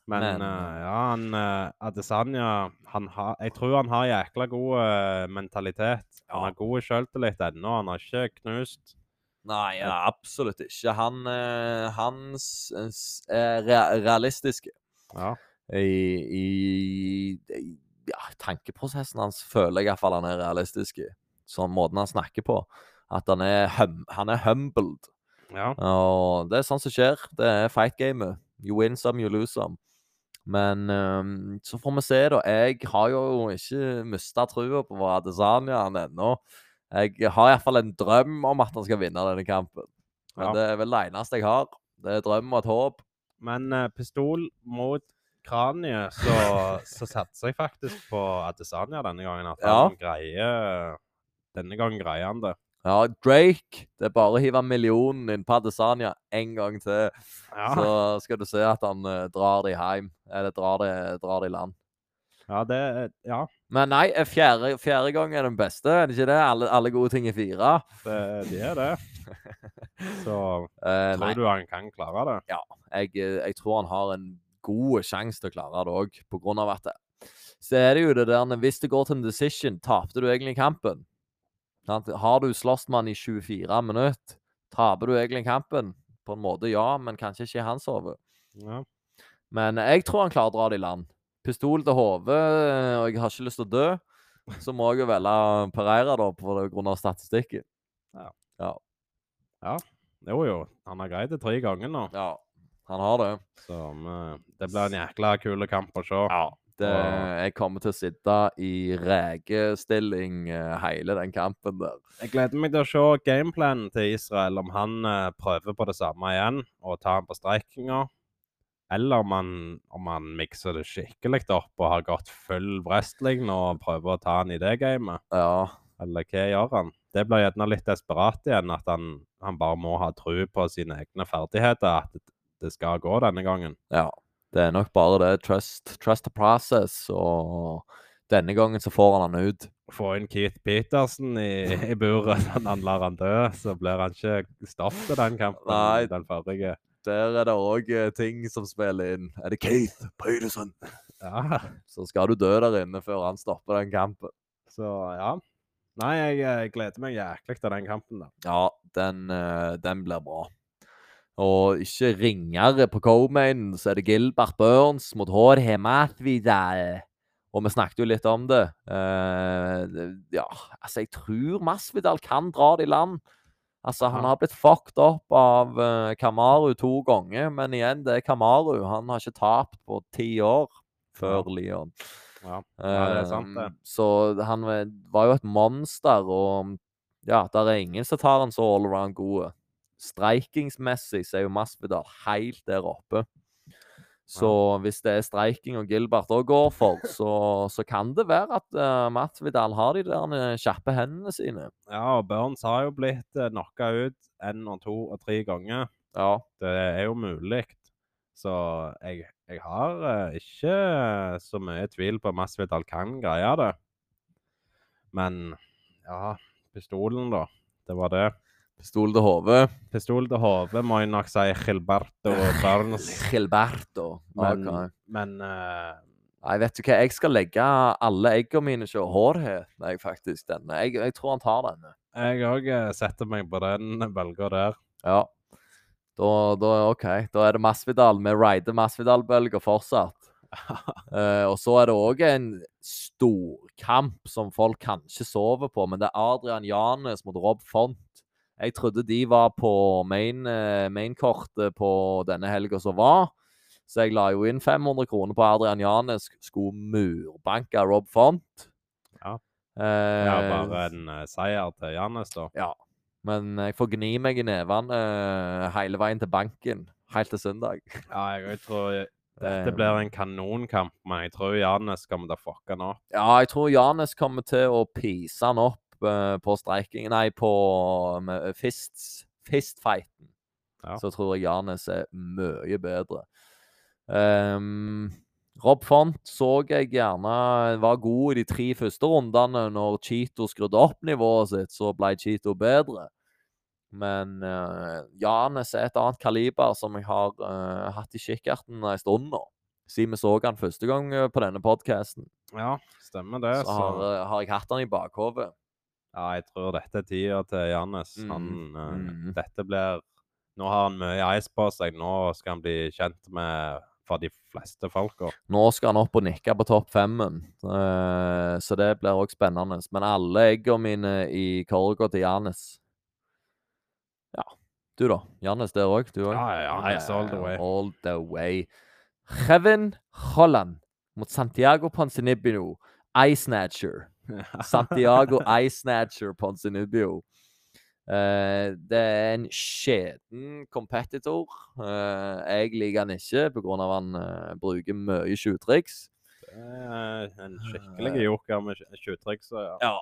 Men, Men- uh, ja, han eh, Adesanya han ha, Jeg tror han har jækla god uh, mentalitet. Han har god selvtillit ennå. Han har ikke knust. Nei, ja, absolutt ikke. Han, eh, han s- s- er rea- realistisk Ja. i, i, ja, tankeprosessen hans føler jeg iallfall han er realistisk i. Sånn måten han snakker på. At han er, hum, han er humbled. ja. Og det er sånn som skjer. Det er fight gamet. You win some, you lose some. Men um, så får vi se, da. Jeg har jo ikke mista trua på Adesanya ennå. Jeg har iallfall en drøm om at han skal vinne denne kampen. Men Ja. det er vel det eneste jeg har. Det er drøm og et håp. Men uh, pistol mot kraniet, så, så satser jeg faktisk på Adesanya denne gangen. At Ja. han greier Denne gangen greier han det. Ja, Drake. Det er bare å hive millionen inn på Adesanya en gang til. Ja, Så skal du se at han uh, drar de hjem. Eller drar de, drar de i land. ja det Ja, Men nei, eh, fjerde, fjerde gang er den beste. Er det ikke det? Alle, alle gode ting er fire. det, det er det. Så uh, tror nei, du han kan klare det? jeg, eh, jeg tror han har en god sjanse til å klare det òg, på grunn av at det. Så er det jo det der Hvis det går til en decision, tapte du egentlig kampen? Har du slåss med han i 24 minutter, taper du egentlig kampen? På en måte, ja, men kanskje ikke i hans hode. Ja. Men jeg tror han klarer å dra det i land. Pistol til hodet, eh, og jeg har ikke lyst til å dø. Så må jeg jo velge Pereira, da, på grunn av statistikken. Jo, jo. Han har greid det tre ganger nå. Ja, han har det. Så det blir en jækla kul kamp å se. Ja. Det, jeg kommer til å sitte i rekestilling eh, hele den kampen der. Jeg gleder meg til å se gameplanen til Israel, om han eh, prøver på det samme igjen og tar han på streikinga. Eller om han, om mikser det skikkelig opp og har gått full wrestling og prøver å ta han i det gamet. Ja. Eller hva gjør han? Det blir gjerne litt desperat igjen, at han, han bare må ha tro på sine egne ferdigheter, at det, skal gå denne gangen. ja. Det er nok bare det. Trust, trust the process. Og denne gangen så får han han ut. Få inn Keith Petersen i, i buret, sånn han lar han dø, så blir han ikke stoppet den kampen. Nei. Den forrige. Der er det òg ting som spiller inn. Er det Keith Peterson? Ja. Så skal du dø der inne før han stopper den kampen. Så ja. Nei, jeg, eh, gleder meg jæklig til den kampen, da. Ja, den, eh, den blir bra. Og ikke ringere på co-mainen, så er det Gilbert Burns mot Jorge Masvidal. Og vi snakket jo litt om det. Uh, ja, altså, jeg tror Masvidal kan dra det i land. Altså, han har blitt fucked opp av uh, Kamaru to ganger, men igjen, det er Kamaru. Han har ikke tapt på ti år før Leon. Ja, ja det er sant, det. Uh, Så han var- var jo et monster, og ja, der er ingen som tar en så all around gode. Streikingsmessig så er jo Masvidal helt der oppe. Så hvis det er streiking og Gilbert òg går for, så, så kan det være at uh, Vidal har de der eh, kjappe hendene sine. Ja, og Burns har jo blitt uh, knocka ut én og to og tre ganger. Ja. Det er jo mulig. Så jeg, jeg har uh, ikke så mye tvil på at Masvidal kan greie det. Men ja, pistolen, da. Det var det. Pistol til hodet. Pistol til hodet må jeg nok si Gilberto Barnes. Gilberto. Men, okay. men uh... Nei, vet du hva, jeg skal legge alle eggene mine hos Jorge, jeg faktisk, denne. Jeg, jeg tror han tar denne. jeg òg setter meg på den bølga der. Ja. Da, da OK. Da er det Masvidal. Vi rider Masvidal-bølga fortsatt. uh, og så er det òg en storkamp som folk kanskje sover på, men det er Adrian Janes mot Rob Font. Jeg trodde de var på main, eh, mainkortet på denne helga som var. Så jeg la jo inn 500 kroner på Adrian Janes. Skulle murbanke Rob Font. Ja. Eh, Ja, bare en eh, seier til Janes, da. ja. Men jeg får gni meg i nevene eh, hele veien til banken. Helt til søndag. Ja, jeg tror dette blir en kanonkamp, men jeg tror Janes kommer til å fucke han opp. Ja, jeg tror Janes kommer til å pise han opp eh, på streiking Nei, på med fists. fistfighten, Ja. så tror jeg Janes er mye bedre. Um, Rob Font så jeg gjerne var god i de tre første rundene. Når Cheeto skrudde opp nivået sitt, så ble Cheeto bedre. Men uh, Janes er et annet kaliber som jeg har uh, hatt i kikkerten en stund nå. Siden vi så han første gang eh, på denne podkasten, ja, stemmer det. så har, eh, har jeg hatt han i bakhodet. Ja, jeg tror dette er tida til Jannes. Mm, Han, eh, mm. Dette blir Nå har han mye ice på seg. Nå skal han bli kjent med for de fleste folka. Nå skal han opp og nikke på topp femmen, uh, så det blir òg spennende. Men alle eggene mine i korga til Jannes. Ja, du da? Jannes, der òg? Du òg? Ja, ja, Janes all the way. All the way. Kevin Holland mot Santiago Ponzinibbio. Eye Snatcher. Santiago Eyesnatcher Snatcher Ponzinibbio. Eh, det er en skjeden competitor. Uh, jeg liker han ikke pga. at han uh, bruker mye tjuvtriks. En skikkelig joker med tjuvtriks. Ja. Ja.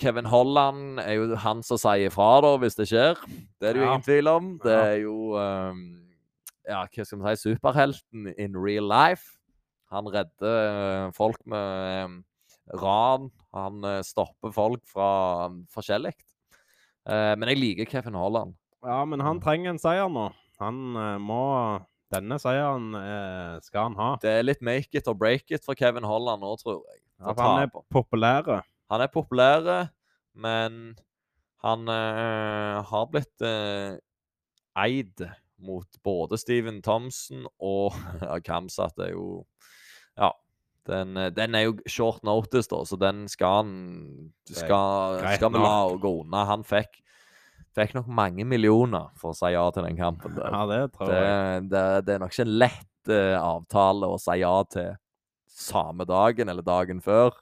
Kevin Holland er jo han som sier ifra da, hvis det skjer. Det er det jo Ja. ingen tvil om. Det er jo ehm, Ja, hva skal vi si? Superhelten in real life. Han redder folk med um, ran. Han eh, stopper folk fra um, forskjellig. Eh, men jeg liker Kevin Holland. ja, men han trenger en seier nå. Han eh, må Denne seieren skal han ha. Det er litt make it or break it for Kevin Holland nå, tror jeg. For han er populær. Han er populær, men han eh, har blitt eh, eid mot både Steven Thompson og ja, Kamsat er jo Ja. Den, eh, den er jo short notice, da, så den skal han Skal, skal vi la gå unna. Han fikk, fikk nok mange millioner for å si ja til den kampen. der. Ja, det tror Det, jeg. det, det er nok ikke en lett uh, avtale å si ja til samme dagen eller dagen før.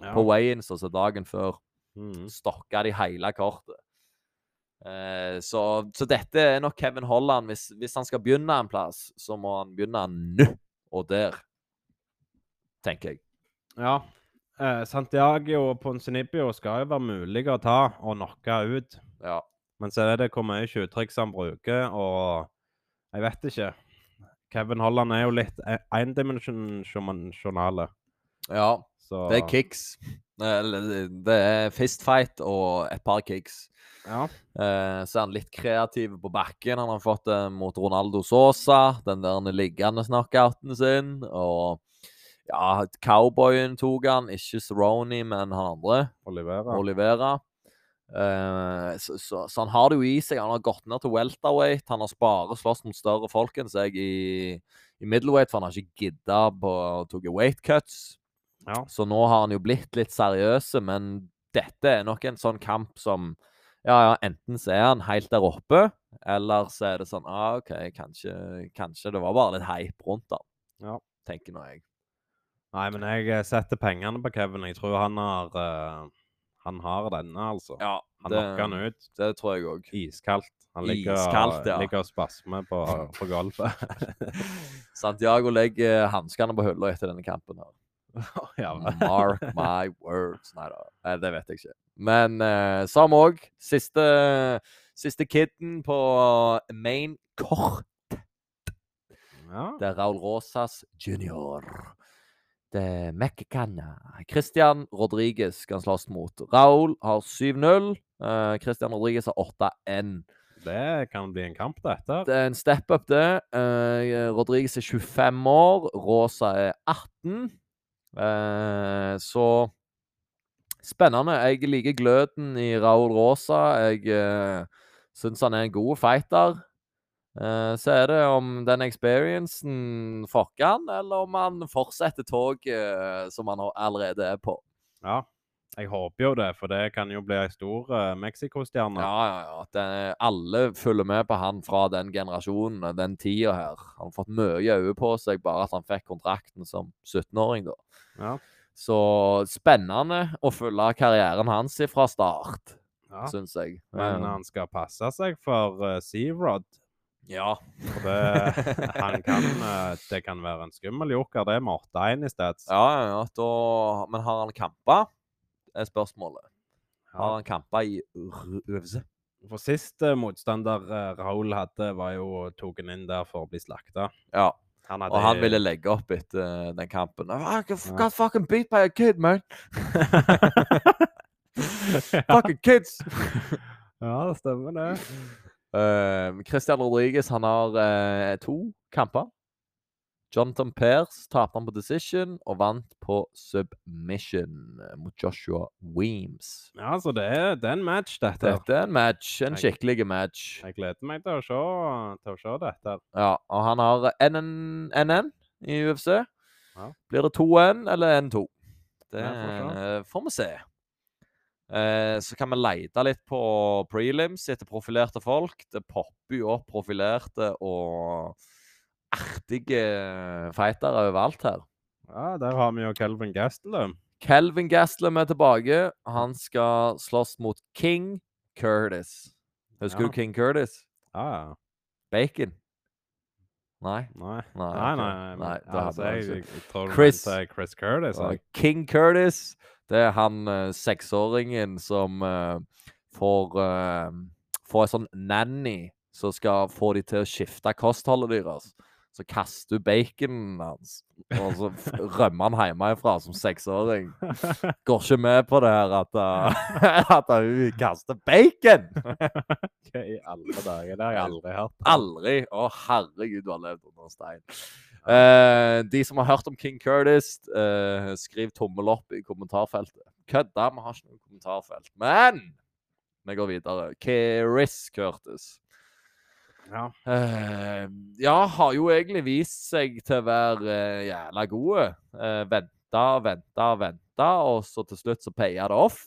Ja. På weigh-ins, altså dagen før, mm. stokka de hele kortet. Uh, så, så dette er nok Kevin Holland. Hvis, hvis han skal begynne en plass, så må han begynne nå og der, tenker jeg. Ja. Eh, Santiago og Ponzinibbio skal jo være mulig å ta og knocke ut. Ja. Men så er det hvor mye tjuvtriks han bruker, og jeg vet ikke. Kevin Holland er jo litt e- endimensjonale. ja. Så Det er kicks. Det er fistfight og et par kicks. Ja. Eh, så er han litt kreativ på bakken. Han har fått det mot Ronaldo Sosa, den der liggende knockouten sin. Og ja, cowboyen tok han, ikke Cerrone, men han andre. Olivera. Olivera. Uh, så, så, så han har det jo i seg. Han har gått ned til welterweight. Han har bare slåss mot større folk enn seg i, i middleweight, for han har ikke gidda på å ta weight cuts. Ja. Så nå har han jo blitt litt seriøse, men dette er nok en sånn kamp som Ja, ja, enten så er han helt der oppe, eller så er det sånn ah, OK, kanskje, kanskje det var bare litt hype rundt han. Ja. Tenker nå jeg. Nei, men jeg eh, setter pengene på Kevin. Jeg tror han har uh, Han har denne, altså. Ja, Han knocker han ut. det tror jeg òg. Iskaldt. Han ligger, Iskaldt, ja. ligger og spasmer på, på golfet. Santiago legger hanskene på hylla etter denne kampen. her. ja. Mark my words. Nei da, eh, det vet jeg ikke. Men uh, samme òg siste, siste kiden på main court. ja. Det er Raul Rosas junior. Det er Mexicana. Christian Rodriguez skal slåss mot. Raoul har 7-0. Uh, Christian Rodriguez har 8-1. Det kan bli en kamp, dette. Det er en step up, det. Uh, Rodriguez er 25 år. Rosa er 18. Uh, så spennende. Jeg liker gløden i Raoul Rosa. Jeg uh, syns han er en god fighter. Eh, så er det om den experiencen fucker han, eller om han fortsetter toget uh, som han allerede er på. Ja. Jeg håper jo det, for det kan jo bli ei stor uh, Mexico-stjerne. Ja, ja, ja. Den, alle følger med på han fra den generasjonen, den tida her. Han har fått mye øye på seg bare at han fikk kontrakten som 17-åring, da. Ja. Så spennende å følge karrieren hans fra start, ja. syns jeg. Men han skal passe seg for uh, Searod. Ja. For det, han kan, eh, det kan være en skummel joker, det med 8-1 i stedet. ja, ja. Da, men har han kampa? er spørsmålet. Har han kampa i UFC? For sist motstander eh, Raoul hadde, var jo tatt inn der for å bli slakta. Ja. Han hadde Og han ville legge opp etter eh, den kampen. I got, got fucking beat by a kid, man! fucking kids! Ja, det stemmer det. Uh, Christian Rodriguez han har uh, to kamper. Jonathan Pairs tapte han på decision og vant på submission eh, mot Joshua Weems. Ja, så det er, det er en match, dette. Dette er en match, en skikkelig match. Jeg gleder meg til å se, til å se dette. Ja, og han har NN, NN i UFC. Ja. Blir det 2-1 eller 1-2? Det Ja, får vi se. Eh, så kan vi lete litt på prelims etter profilerte folk. Det popper jo opp profilerte og artige fightere overalt her. Ja, der har vi jo Kelvin Gastelum. Kelvin Gastelum er tilbake. Han skal slåss mot King Curtis. Husker Ja. du King Curtis? Ja, ja. Bacon? Nei? Nei. Nei, Nei, nei, nei, Nei, altså, jeg, jeg, jeg tror Chris- Chris Curtis. King Curtis, det er han eh, seksåringen som eh, får uh, Får en sånn nanny som skal få de til å skifte kostholdet deres. Så kaster du baconen hans, og så rømmer han hjemmefra som seksåring. Går ikke med på det her at, uh, at hun kaster bacon! Hva i alle dager? Det har jeg aldri hørt. Aldri! Å, herregud, du har levd under stein. Eh, de som har hørt om King Curtis, uh, skriv tommel opp i kommentarfeltet. Kødda, vi har ikke noe kommentarfelt. Men vi går videre. Keris Curtis. Ja. Uh, ja, har jo egentlig vist seg til å være jævla gode. Uh, venta, venta, venta, og så til slutt så paya det off.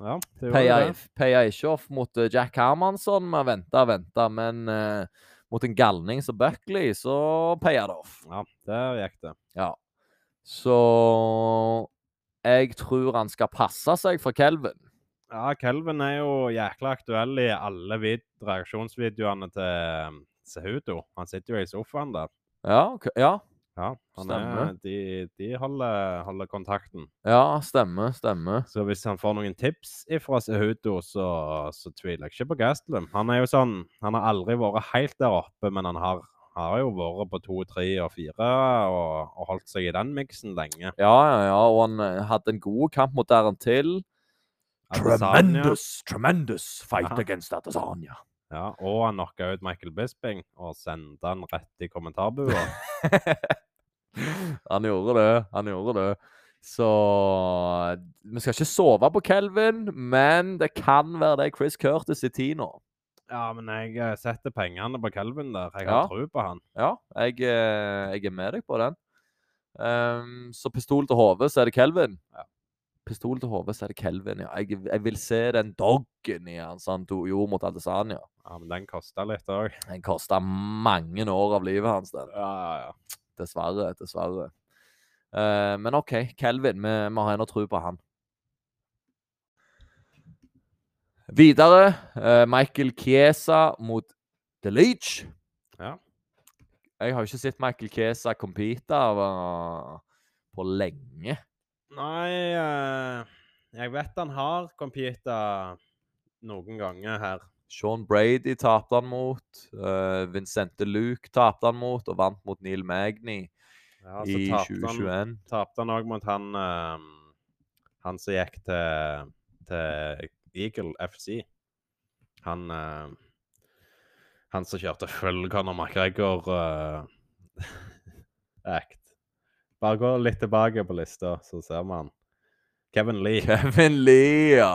ja, det Peia, det. paya ikke off mot Jack Hermansson med venta, venta, men eh, mot en galning som Buckley, så payer det off. Ja, der gikk det. Ja. Så jeg tror han skal passe seg for Kelvin. Ja, Kelvin er jo jækla aktuell i alle vid reaksjonsvideoene til Sehudo. Han sitter jo i sofaen der. Ja, ja, Ja, han er, de, de holder, holder kontakten. ja, stemmer, stemmer. Så hvis han får noen tips ifra Sehudo, så, så tviler jeg ikke på Gastelum. Han er jo sånn, han har aldri vært helt der oppe, men han har, har jo vært på to, tre og fire og, og holdt seg i den miksen lenge. Ja, ja, ja, og han eh, hadde en god kamp mot Darren Till. Adesanya. tremendous fight Ja. against Adesanya. Ja, og han knocka ut Michael Bisping og sendte han rett i kommentarbua. han gjorde det. Han gjorde det. Så vi skal ikke sove på Kelvin, men det kan være det Chris Curtis i tid nå. Ja, men jeg eh, setter pengene på Kelvin der. Jeg Ja. tro på han. Ja, jeg, eh, jeg er med deg på den. Um, så pistol til hodet, så er det Kelvin. Ja. Pistol til hodet, så er det Kelvin, ja. Jeg, jeg vil se den doggen i han som han gjorde mot Adesanya. Ja, men den kosta litt òg. Den kosta mange år av livet hans, den. Ja, ja, ja. Dessverre. Dessverre. Uh, men OK, Kelvin. Vi, vi har ennå tro på han. Videre. uh, Michael Kiesa mot The Leach. Ja. Jeg har ikke sett Michael Kiesa compete uh, på lenge. Nei, eh, jeg vet han har competa noen ganger her. Sean Brady tapte han mot. uh, Vincente Luke tapte han mot, og vant mot Neil Magny Ja, i tapte han- 2021. Tapte han òg mot han eh, Han som gikk til, til Eagle FC. Han uh, Han som kjørte full Conor McGregor eh, act. Bare gå litt tilbake på lista, så ser han. Kevin Lee. Kevin Lee, ja.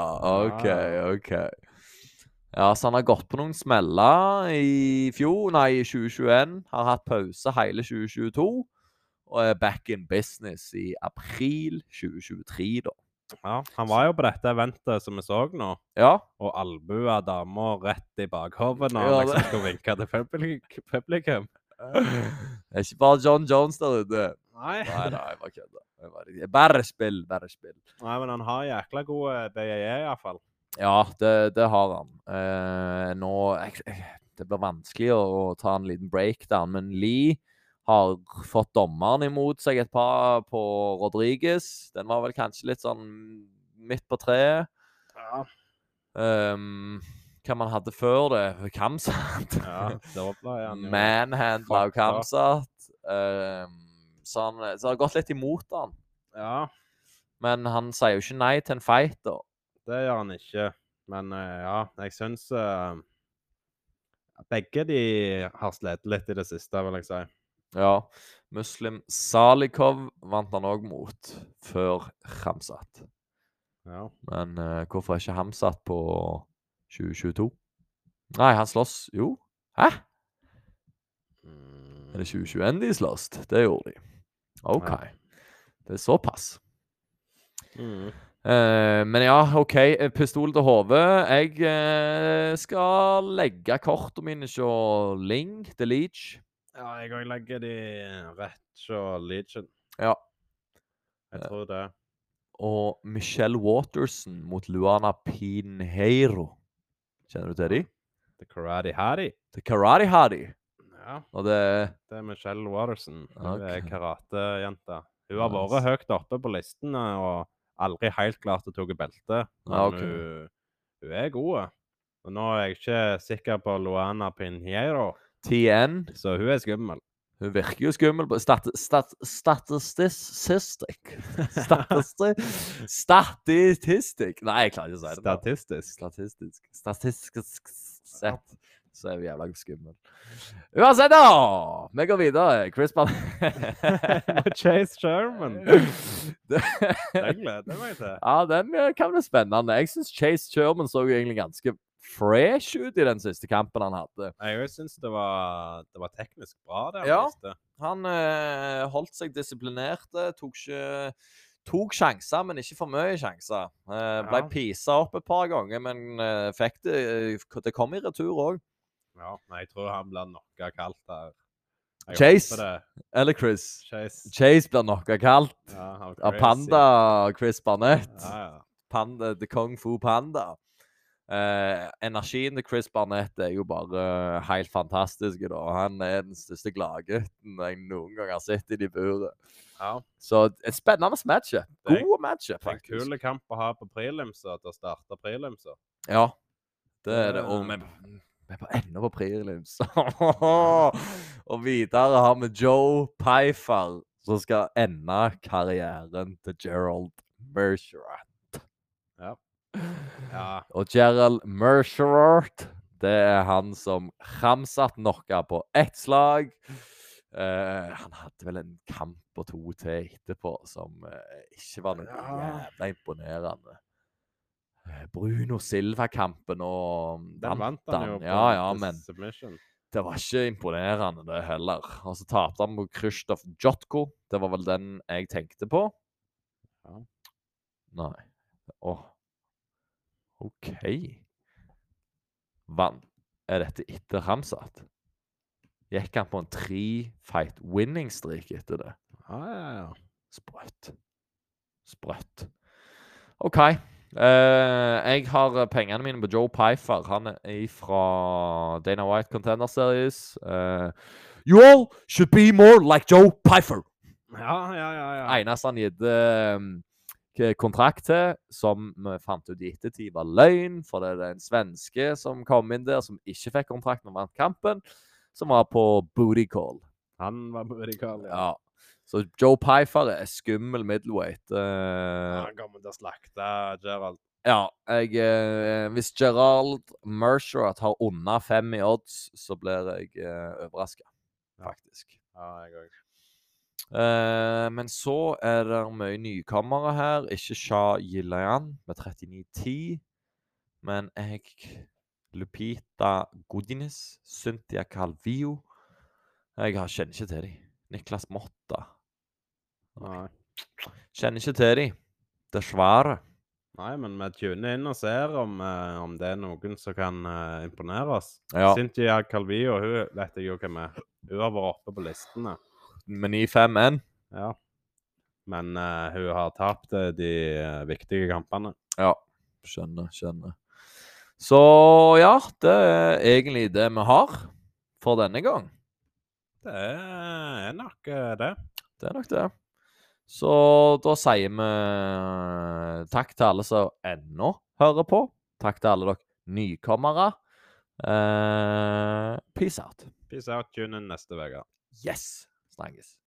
OK. OK. Ja, så han har gått på noen smeller i fjor, nei, i 2021. Har hatt pause hele 2022. Og er back in business i april 2023, da. Ja, han var jo på dette eventet som vi så nå, Ja. og albua dama rett i bakhodet når Ja, han liksom det- skulle vinke til publik- publikum. Det er ikke bare John Jones der ute. Nei. Nei, nei, jeg bare kødder. Bare- spill, bare spill. Nei, men han har jækla gode BJJ iallfall. Ja, det, det har han. Eh, nå Det blir vanskelig å, å ta en liten breakdown, men Lee har fått dommeren imot seg et par på Rodriguez. Den var vel kanskje litt sånn midt på treet. Ja. Um, hva man hadde før det. Kamsat. Ja, Manhandla av. Kamsat. Ehm, så, han, så det har gått litt imot han. Ja, Men han sier jo ikke nei til en fight, da. det gjør han ikke. Men uh, ja, jeg syns uh, Begge de har slitt litt i det siste, vil jeg si. Ja. Muslim Salikov vant han òg mot, før Hamzat. Ja. Men uh, hvorfor er ikke Hamzat på 2022? Nei, han slåss Jo. Hæ? Mm, Er det 2021 de slåss? Det gjorde de. OK. Det er såpass. mm. Uh, men ja, OK. eh, Pistol til hodet. Jeg uh, skal legge kortene mine hos Ling, The Leech. Ja, jeg òg legger de rett hos Legion. Ja. Jeg tror det. Og Michelle Waterson mot Luana Pinheiro. Kjenner du til de? The Karate Hattie. The Karate Hottie. Ja, Og det det er Michelle Watterson. Hun er Ok. karatejente. Hun har vært høyt oppe på listene og aldri helt klart å ta belte. Men Ja, ok. hun, hun er god. Og nå er jeg ikke sikker på Luana Pinheiro, TN. så hun er skummel. Hun virker jo skummel på stat, stat, Statistisk Statisti, Statistisk Nei, jeg klarer ikke å si det. Statistisk. Statistisk Statistisk sett så er vi jævla skummel. Uansett, da! Vi går videre. Chris Ban... Chase Sherman. Det- Den gleder jeg meg til. ja, den kan bli spennende. Jeg syns Chase Sherman så jo egentlig ganske fresh ut i den siste kampen han hadde. Jeg syns det var, det var teknisk bra, det han Ja. viste. Han øh, holdt seg disiplinert, eh, tok ikke Tok sjanser, men ikke for mye sjanser. Eh, ble Ja. pisa opp et par ganger, men uh, fikk det Det kom i retur òg. Ja, nei, jeg tror han blir knocka kaldt der. Jeg Chase? Eller Chris. Chase. Chase blir knocka kaldt Ja, av Panda og Chris Barnett. Ja, ja. Panda, The Kung Fu Panda. Eh, energien til Chris Barnett er jo bare helt fantastisk. Da. Han er den største gladgutten jeg noen gang har sett i de buret. ja. Så et spennende matchup. God er- God match, Det er en faktisk. kul kamp å ha på prelimser til å starte prelimser. Ja, det er det. Og vi vi er på enda på prelims. og videre har vi Joe Pfeiffer, som skal ende karrieren til Gerald Mercerat. Ja. Ja. Og Gerald Mercerat, det er han som Ramsat knocka på ett slag. Uh, han hadde vel en kamp og to til etterpå som uh, ikke var noe jævla imponerende. Eh, Bruno Silva-kampen og Den vant han jo på Ja, ja, men submission. det var ikke imponerende, det heller. Og så tapte han mot Krzysztof Jotko. Det var vel den jeg tenkte på. Ja. Nei. Åh. OK. Vann. Er dette etter Ramsat? Gikk han på en tre-fight winning streak etter det? Ja, ja, ja. Sprøtt. Sprøtt. OK. Eh, jeg har eh, pengene mine på Joe Pfeiffer. Han er fra Dana White Contender Series. Eh, you all should be more like Joe Pfeiffer. Ja, ja, ja. ja. Eneste han gitt eh, kontrakt til, som vi fant ut i ettertid var løgn, for det er en svenske som kom inn der, som ikke fikk kontrakt når han vant kampen, som var på booty call. Han var på booty call, Ja. Ja. Så Joe Pfeiffer er skummel middleweight. Uh, Han kommer til å slakte Gerald. Ja, jeg, uh, hvis Gerald Mercer har under fem i odds, så blir jeg uh, overraska, faktisk. Ja, jeg òg. Uh, men så er det mye nykommere her. Ikke Shah Gillian med 39-10, men jeg Lupita Godines, Cynthia Calvio Jeg kjenner ikke til dem. Niklas Motta. Nei. Kjenner ikke til dem. Dessverre. Nei, men vi tuner inn og ser om, eh, om det er noen som kan eh, oss. Ja. Cynthia Calvillo, hun vet jeg jo hvem er. Hun har vært oppe på listene. Men i 5-1 Ja. Men eh, hun har tapt eh, de eh, viktige kampene. Ja, skjønner, skjønner. Så ja, det er egentlig det vi har for denne gang. Det er nok eh, det. Det er nok det. Så da sier vi eh, takk til alle som ennå hører på. Takk til alle dere nykommere. Uh, peace out. Peace out. Tune inn neste uke. Yes! Snakkes.